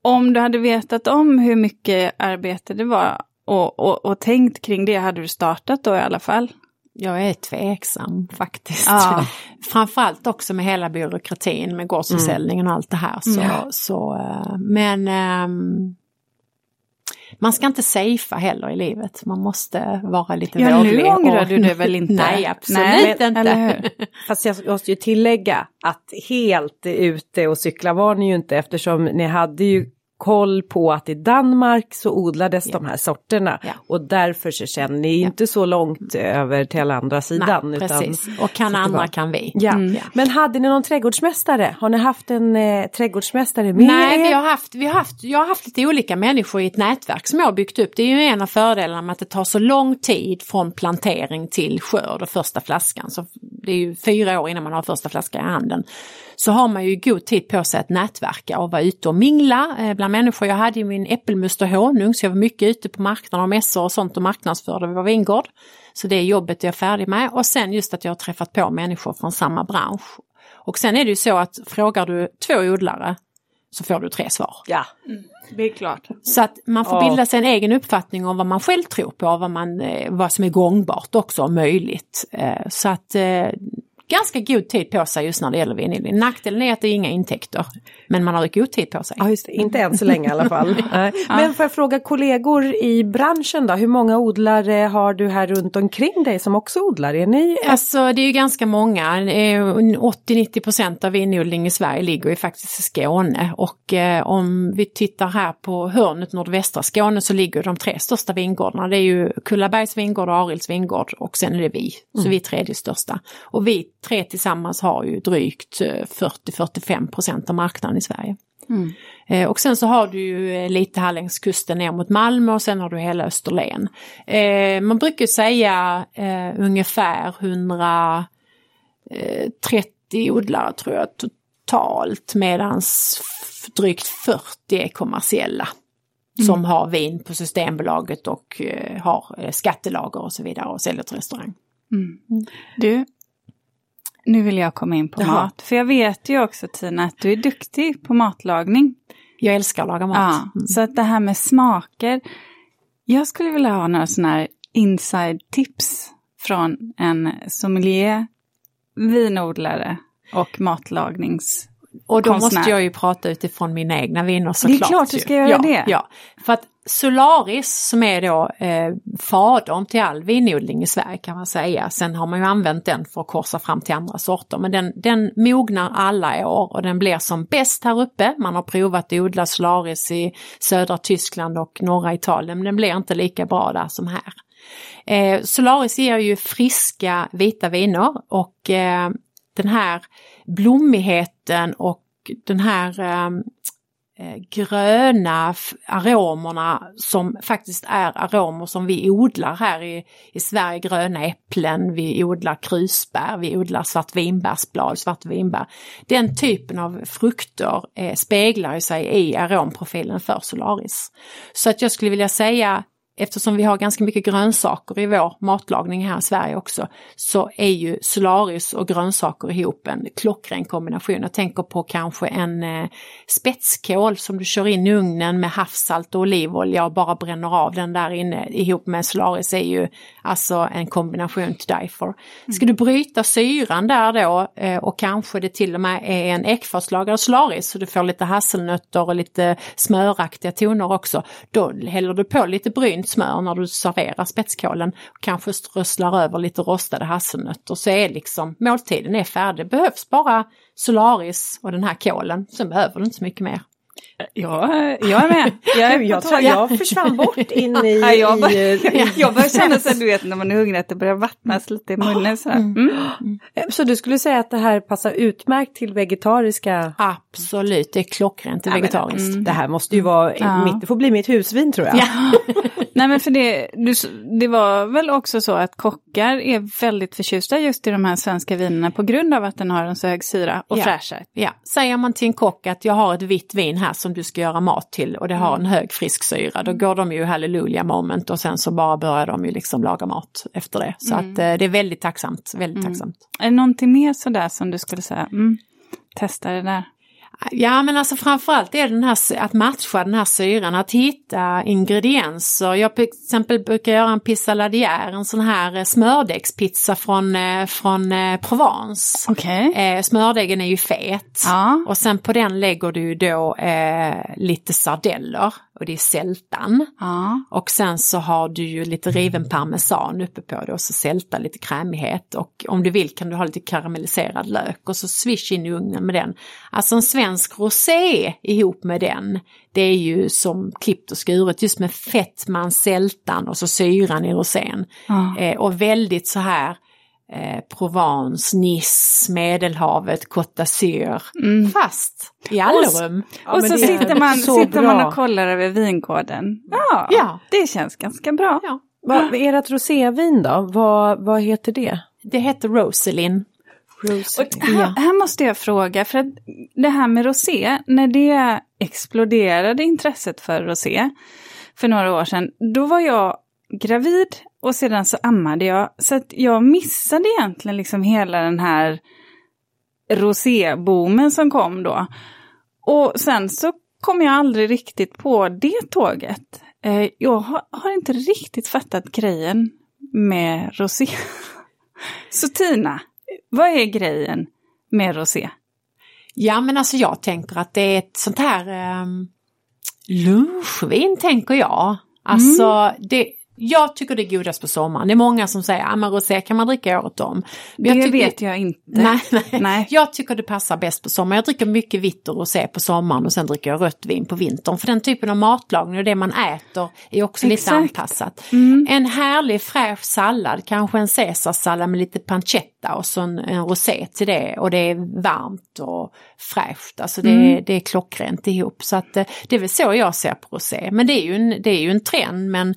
Om du hade vetat om hur mycket arbete det var och, och, och tänkt kring det, hade du startat då i alla fall? Jag är tveksam faktiskt. Ja. Framförallt också med hela byråkratin med gårdsförsäljningen och allt det här. Så, Ja. så, eh, men ehm, man ska inte safea heller i livet. Man måste vara lite Ja, nu våglig. ångrar och- du det väl inte? Nej, absolut Nej, inte. Fast jag måste ju tillägga att helt ute och cykla var ni ju inte eftersom ni hade ju koll på att i Danmark så odlades Ja. de här sorterna Ja. och därför så känner ni inte så långt över till andra sidan. Nej, utan- precis. Och kan andra var- kan vi. Ja. Mm. Men hade ni någon trädgårdsmästare? Har ni haft en eh, trädgårdsmästare med Nej, er? vi har haft, vi har haft, jag har haft lite olika människor i ett nätverk som jag har byggt upp. Det är ju en av fördelarna med att det tar så lång tid från plantering till skörd och första flaskan. Så det är ju fyra år innan man har första flaskan i handen. Så har man ju god tid på sig att nätverka och vara ute och mingla eh, bland människor. Jag hade ju min äppelmust och honung så jag var mycket ute på marknader och mässor och sånt och marknadsförde vår vingård. Så det jobbet är jag färdig med och sen just att jag har träffat på människor från samma bransch. Och sen är det ju så att frågar du två odlare så får du tre svar. Ja. Det är klart. Så att man får Ja. bilda sig en egen uppfattning om vad man själv tror på, vad, man, eh, vad som är gångbart också och möjligt. Eh, Så att eh, ganska god tid på sig just när det gäller vinodling. Nackdelen är att det är inga intäkter, men man har god tid på sig. Ja, just det. Inte än så länge i alla fall. Nej. Men får jag fråga kollegor i branschen då, hur många odlare har du här runt omkring dig som också odlar? Är ni Alltså det är ju ganska många, Eh, 80-90 procent av vinodling i Sverige ligger ju faktiskt i Skåne och eh, om vi tittar här på hörnet nordvästra Skåne så ligger de tre största vingårdarna. Det är ju Kullabergs vingård och Arilds vingård och sen är det vi, så vi är tredje största. Och vi tre tillsammans har ju drygt eh, 40-45 procent av marknaden i Sverige. Mm. Eh, och sen så har du ju eh, lite här längs kusten ner mot Malmö och sen har du hela Österlen. Eh, man brukar säga eh, ungefär 130 odlare tror jag totalt medans drygt 40 är kommersiella. Som har vin på Systembolaget och eh, har eh, skattelager och så vidare och säljer till restaurang. Du, nu vill jag komma in på Jaha. mat. För jag vet ju också Tina att du är duktig på matlagning. Jag älskar att laga mat. Ja, Mm. så att det här med smaker. Jag skulle vilja ha några sådana här inside tips från en sommelier, vinodlare och matlagnings... Och då konstnär. måste jag ju prata utifrån mina egna viner Det är såklart. klart du ska göra ja, det. Ja, för att Solaris som är då eh, fadern till all vinodling i Sverige kan man säga. Sen har man ju använt den för att korsa fram till andra sorter. Men den, den mognar alla år och den blir som bäst här uppe. Man har provat att odla Solaris i södra Tyskland och norra Italien men den blir inte lika bra där som här. Eh, Solaris ger ju friska vita viner och eh, den här blommigheten och den här ehm, eh, gröna aromerna som faktiskt är aromer som vi odlar här i, i Sverige. Gröna äpplen, vi odlar krusbär, vi odlar svartvinbärsblad, svartvinbär. Den typen av frukter eh, speglar sig i aromprofilen för Solaris. Så att jag skulle vilja säga eftersom vi har ganska mycket grönsaker i vår matlagning här i Sverige också, så är ju Solaris och grönsaker ihop en klockren kombination. Jag tänker på kanske en eh, spetskål som du kör in i ugnen med havssalt och olivolja och bara bränner av den där inne ihop med Solaris är ju alltså en kombination to die for. Ska du bryta syran där då eh, och kanske det till och med är en ekfatslagrad Solaris så du får lite hasselnötter och lite smöraktiga toner också, då häller du på lite brynt smör när du serverar spetskålen. Kanske strösslar över lite rostade hasselnötter så är liksom måltiden är färdig. Det behövs bara Solaris och den här kålen, sen behöver du inte så mycket mer. Ja, jag är med. Jag, är Jag tror jag försvann bort in i... Ja, jag, bör, i, i jag börjar känna så du vet när man är hungrig att det börjar vattnas lite i munnen. Så, mm. så du skulle säga att det här passar utmärkt till vegetariska? Absolut, det är klockrent till vegetariskt. Det här måste ju vara, Ja. mitt, det får bli mitt husvin tror jag. Nej men för det, du, det var väl också så att kockar är väldigt förtjusta just i de här svenska vinerna på grund av att den har en så hög syra och Ja. fräschhet. Ja, säger man till en kock att jag har ett vitt vin här som du ska göra mat till och det har Mm. en hög frisk syra, då går de ju halleluja moment och sen så bara börjar de ju liksom laga mat efter det. Så Mm. att eh, det är väldigt tacksamt, väldigt tacksamt. Är det någonting mer sådär som du skulle säga, mm, testa det där? Ja men alltså framförallt är det den här, att matcha den här syran, att hitta ingredienser. Jag till exempel brukar göra en pizza ladière, en sån här eh, smördegspizza från, eh, från eh, Provence. Eh, smördegen är ju fet. Ja. Och sen på den lägger du då eh, lite sardeller och det är sältan. Ja. Och sen så har du ju lite riven parmesan uppe på det och så sälta lite krämighet. Och om du vill kan du ha lite karamelliserad lök och så swish in i ugnen med den. Alltså en svensk rosé ihop med den, det är ju som klippt och skuret just med fettman, sältan och så syran i rosén. Ja. Eh, och väldigt så här eh, Provence, Nice, Medelhavet, Côte d'Azur. Fast i Allerum. Ja, och men så sitter, man, så sitter man och kollar över vingården. Ja, Ja. det känns ganska bra. Ja. Vad, ert rosévin då, vad, vad heter det? Det heter Rosalind. Rose. Och här, här måste jag fråga, för att det här med rosé, när det exploderade intresset för rosé för några år sedan, då var jag gravid och sedan så ammade jag. Så att jag missade egentligen liksom hela den här roséboomen som kom då. Och sen så kom jag aldrig riktigt på det tåget. Eh, jag har, inte riktigt fattat grejen med rosé. så Tina, vad är grejen med rosé? Ja men alltså jag tänker att det är ett sånt här um, lunchvin tänker jag. Alltså det, jag tycker det är godast på sommaren. Det är många som säger att ah, rosé kan man dricka året om. Men Det jag tycker- vet jag inte. Nej, nej. Nej. Jag tycker det passar bäst på sommaren. Jag dricker mycket vitt och rosé på sommaren och sen dricker jag rött vin på vintern. För den typen av matlagning och det man äter är också lite Exakt. Mm. anpassat. En härlig fräsch sallad, kanske en caesarsallad med lite pancetta och så en, en rosé till det. Och det är varmt och fräscht. Alltså det, Mm. är, det är klockrent ihop. Så att eh, det är väl så jag ser på rosé. Men det är ju en, det är ju en trend men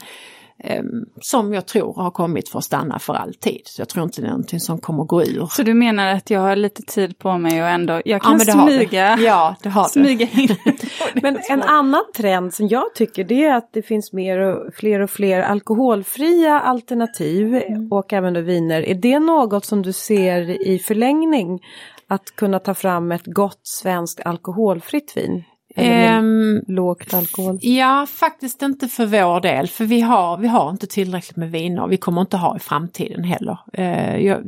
som jag tror har kommit för att stanna för alltid. Så jag tror inte det är någonting som kommer gå ur. Så du menar att jag har lite tid på mig och ändå, jag kan du. smyga, Ja, det har du. smyga in. Men en annan trend som jag tycker det är att det finns mer och fler och fler alkoholfria alternativ och även då viner. Är det något som du ser i förlängning? Att kunna ta fram ett gott svenskt alkoholfritt vin? Eller Ehm, lågt alkohol? ja, faktiskt inte för vår del, för vi har, vi har inte tillräckligt med viner. Vi kommer inte ha i framtiden heller. Eh, jag,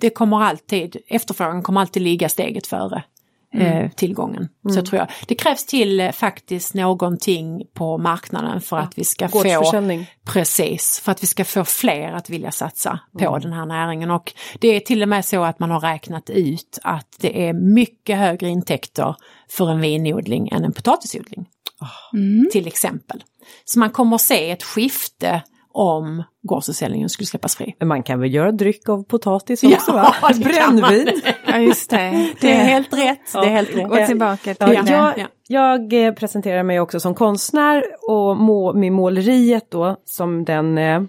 det kommer alltid, efterfrågan kommer alltid ligga steget före. Eh, tillgången. Så tror jag. Det krävs till eh, faktiskt någonting på marknaden för att vi ska få? Precis, för att vi ska få fler att vilja satsa på den här näringen. Och det är till och med så att man har räknat ut att det är mycket högre intäkter för en vinodling än en potatisodling. Till exempel. Så man kommer att se ett skifte om gårdsförsäljningen skulle släppas fri. Men man kan väl göra dryck av potatis också va? kan man. Brännvin? Ja, just det. Det är helt rätt. Det är helt rätt. Gå tillbaka till Ja, det. jag, Ja. jag eh, presenterar mig också som konstnär och må, med måleriet då som den... Eh,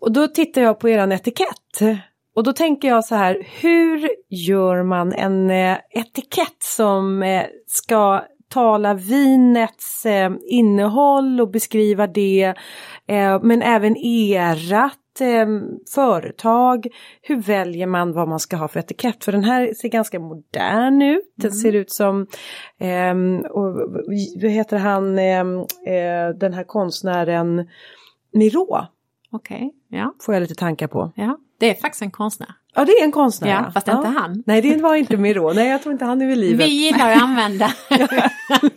och då tittar jag på eran etikett. Och då tänker jag så här, hur gör man en eh, etikett som eh, ska påtala vinets eh, innehåll och beskriva det. Eh, men även erat eh, företag. Hur väljer man vad man ska ha för etikett? För den här ser ganska modern ut. Den ser ut som, eh, och, vad heter han, eh, den här konstnären Miro. Okej, ja. Får jag lite tankar på. ja. Det är faktiskt en konstnär. Ja det är en konstnär. Ja, fast är inte han. Nej det var inte Miro, nej jag tror inte han är vid livet. Vi gillar att använda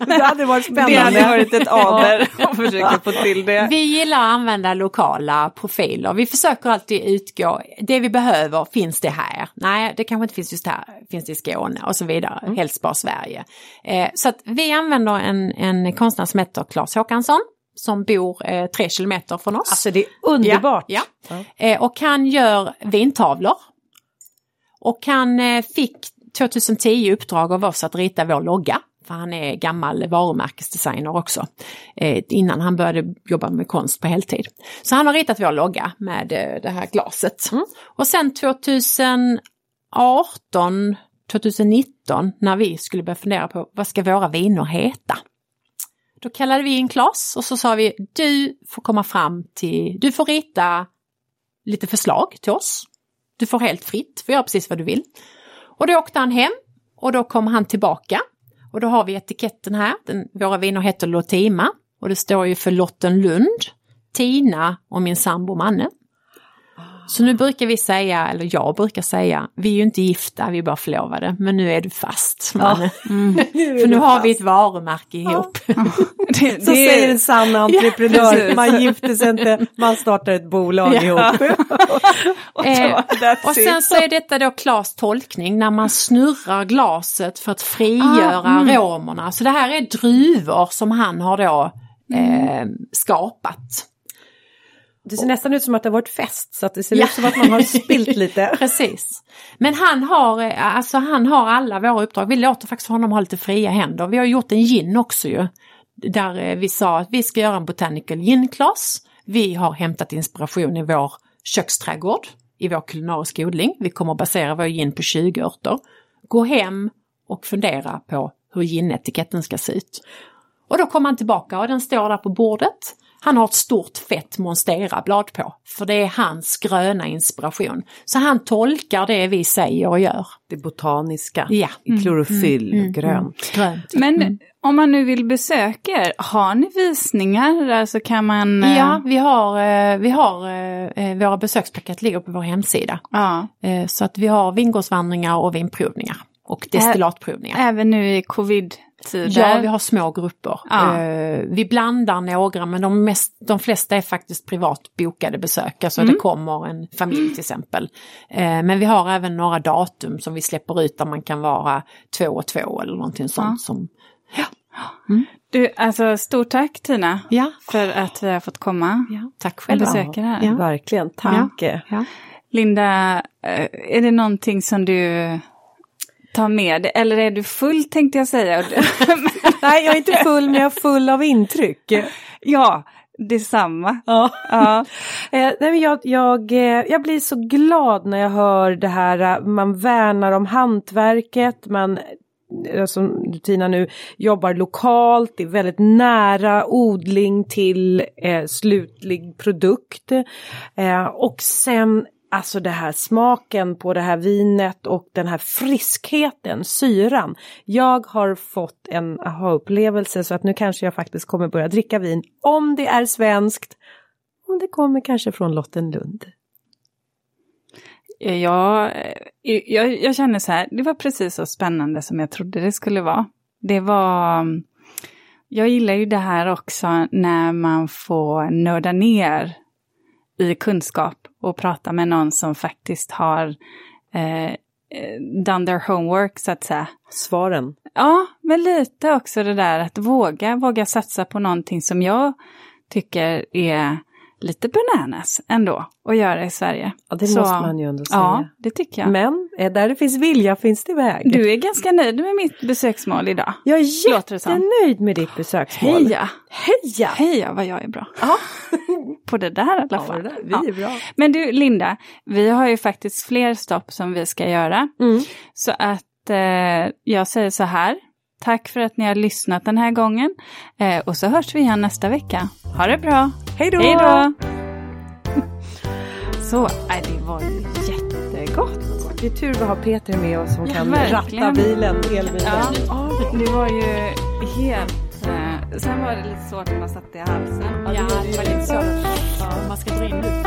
det hade varit spännande. Det hade varit ett aber att försöka få till det. Vi gillar att använda lokala profiler. Vi försöker alltid utgå, det vi behöver, finns det här? Nej, det kanske inte finns just här, finns det i Skåne och så vidare, Mm. helst bara Sverige. Eh, så att vi använder en, en konstnär som heter Claes Håkansson som bor eh, tre kilometer från oss. Alltså det är underbart. Ja, ja. Eh, och han gör vintavlor. Och han eh, fick 2010 uppdrag av oss att rita vår logga. För han är gammal varumärkesdesigner också. Eh, innan han började jobba med konst på heltid. Så han har ritat vår logga med eh, det här glaset. Och sen 2018, 2019 när vi skulle börja fundera på vad ska våra viner heta? Då kallade vi in Klas och så sa vi du får komma fram till, du får rita lite förslag till oss. Du får helt fritt, får göra precis vad du vill. Och då åkte han hem och då kom han tillbaka. Och då har vi etiketten här, Den, våra viner heter Lotima och det står ju för Lotten Lund, Tina och min sambo Manne. Så nu brukar vi säga, eller jag brukar säga, vi är ju inte gifta, vi är bara förlovade, men nu är du fast. Manne. För nu har vi ett varumärke ihop. Det, Så det- säger en sann entreprenör, precis. man gifter sig inte, man startar ett bolag ihop. Eh, That's och sen så är detta då Klas tolkning när man snurrar glaset för att frigöra Ah, mm. aromerna. Så det här är druvor som han har då eh, skapat. Det ser nästan ut som att det har varit fest så att det ser Ja. ut som att man har spilt lite. Precis. Men han har, eh, alltså han har alla våra uppdrag. Vi låter faktiskt honom ha lite fria händer. Vi har gjort en gin också ju. Där eh, vi sa att vi ska göra en botanical gin-class. Vi har hämtat inspiration i vår köksträdgård, i vår kulinariska odling. Vi kommer att basera vår gin på 20 örter. Gå hem och fundera på hur ginetiketten ska se ut. Och då kommer han tillbaka och den står där på bordet. Han har ett stort fett monsterablad på, för det är hans gröna inspiration. Så han tolkar det vi säger och gör. Det botaniska, Ja. i klorofyll och grönt. Grönt. Men om man nu vill besöka er, har ni visningar? Alltså kan man... eh, Ja, vi har, eh, vi har eh, våra besökspaket ligger på vår hemsida. ja. Eh, Så att vi har vingårdsvandringar och vinprovningar och destillatprovningar. Även nu i covid-tider? Ja, vi har små grupper. Ja. Eh, vi blandar några men de, mest, de flesta är faktiskt privat bokade besök. Alltså Mm. det kommer en familj till exempel. Eh, men vi har även några datum som vi släpper ut där man kan vara två och två eller någonting sånt. Som, Du, alltså stort tack Tina ja, för att vi har fått komma ja, tack och själv. besöka här. Ja. Verkligen, tack. Ja. Linda, eh, är det någonting som du tar med dig? Eller är du full tänkte jag säga. Nej, jag är inte full men jag är full av intryck. ja, detsamma. Ja. Ja. Eh, nej, jag, jag, eh, jag blir så glad när jag hör det här, eh, man värnar om hantverket, man som Tina nu jobbar lokalt, det är väldigt nära odling till eh, slutlig produkt. Eh, och sen alltså det här smaken på det här vinet och den här friskheten, syran. Jag har fått en aha-upplevelse så att nu kanske jag faktiskt kommer börja dricka vin om det är svenskt om det kommer kanske från Lottenlund. Eh, jag, eh, jag, jag känner så här, det var precis så spännande som jag trodde det skulle vara. Det var, mm, jag gillar ju det här också när man får nörda ner i kunskap och prata med någon som faktiskt har eh, eh, done their homework så att säga. Svaren. Ja, men lite också det där att våga, våga satsa på någonting som jag tycker är lite bananas ändå att göra i Sverige. Ja, det Så- måste man ju ändå säga. Ja, det tycker jag. Men eh, där det finns vilja finns det väg. Du är ganska nöjd med mitt besöksmål idag. jag är jättenöjd med ditt besöksmål. Heja! Heja! Heja vad jag är bra. Ja. På det där i alla Ja, fall. det där, vi Ja. är bra. Men du Linda, vi har ju faktiskt fler stopp som vi ska göra. Mm. Så att eh, jag säger så här. Tack för att ni har lyssnat den här gången. Eh, och så hörs vi igen nästa vecka. Ha det bra! Hej då! Hej då! så, nej, det var ju jättegott. Det är tur vi har Peter med oss som Ja, kan verkligen. ratta bilen, elbilen. Ja, det var ju helt... Eh, sen var det lite svårt när man satte i halsen. Ja, det var lite så. Man ska dra in luften,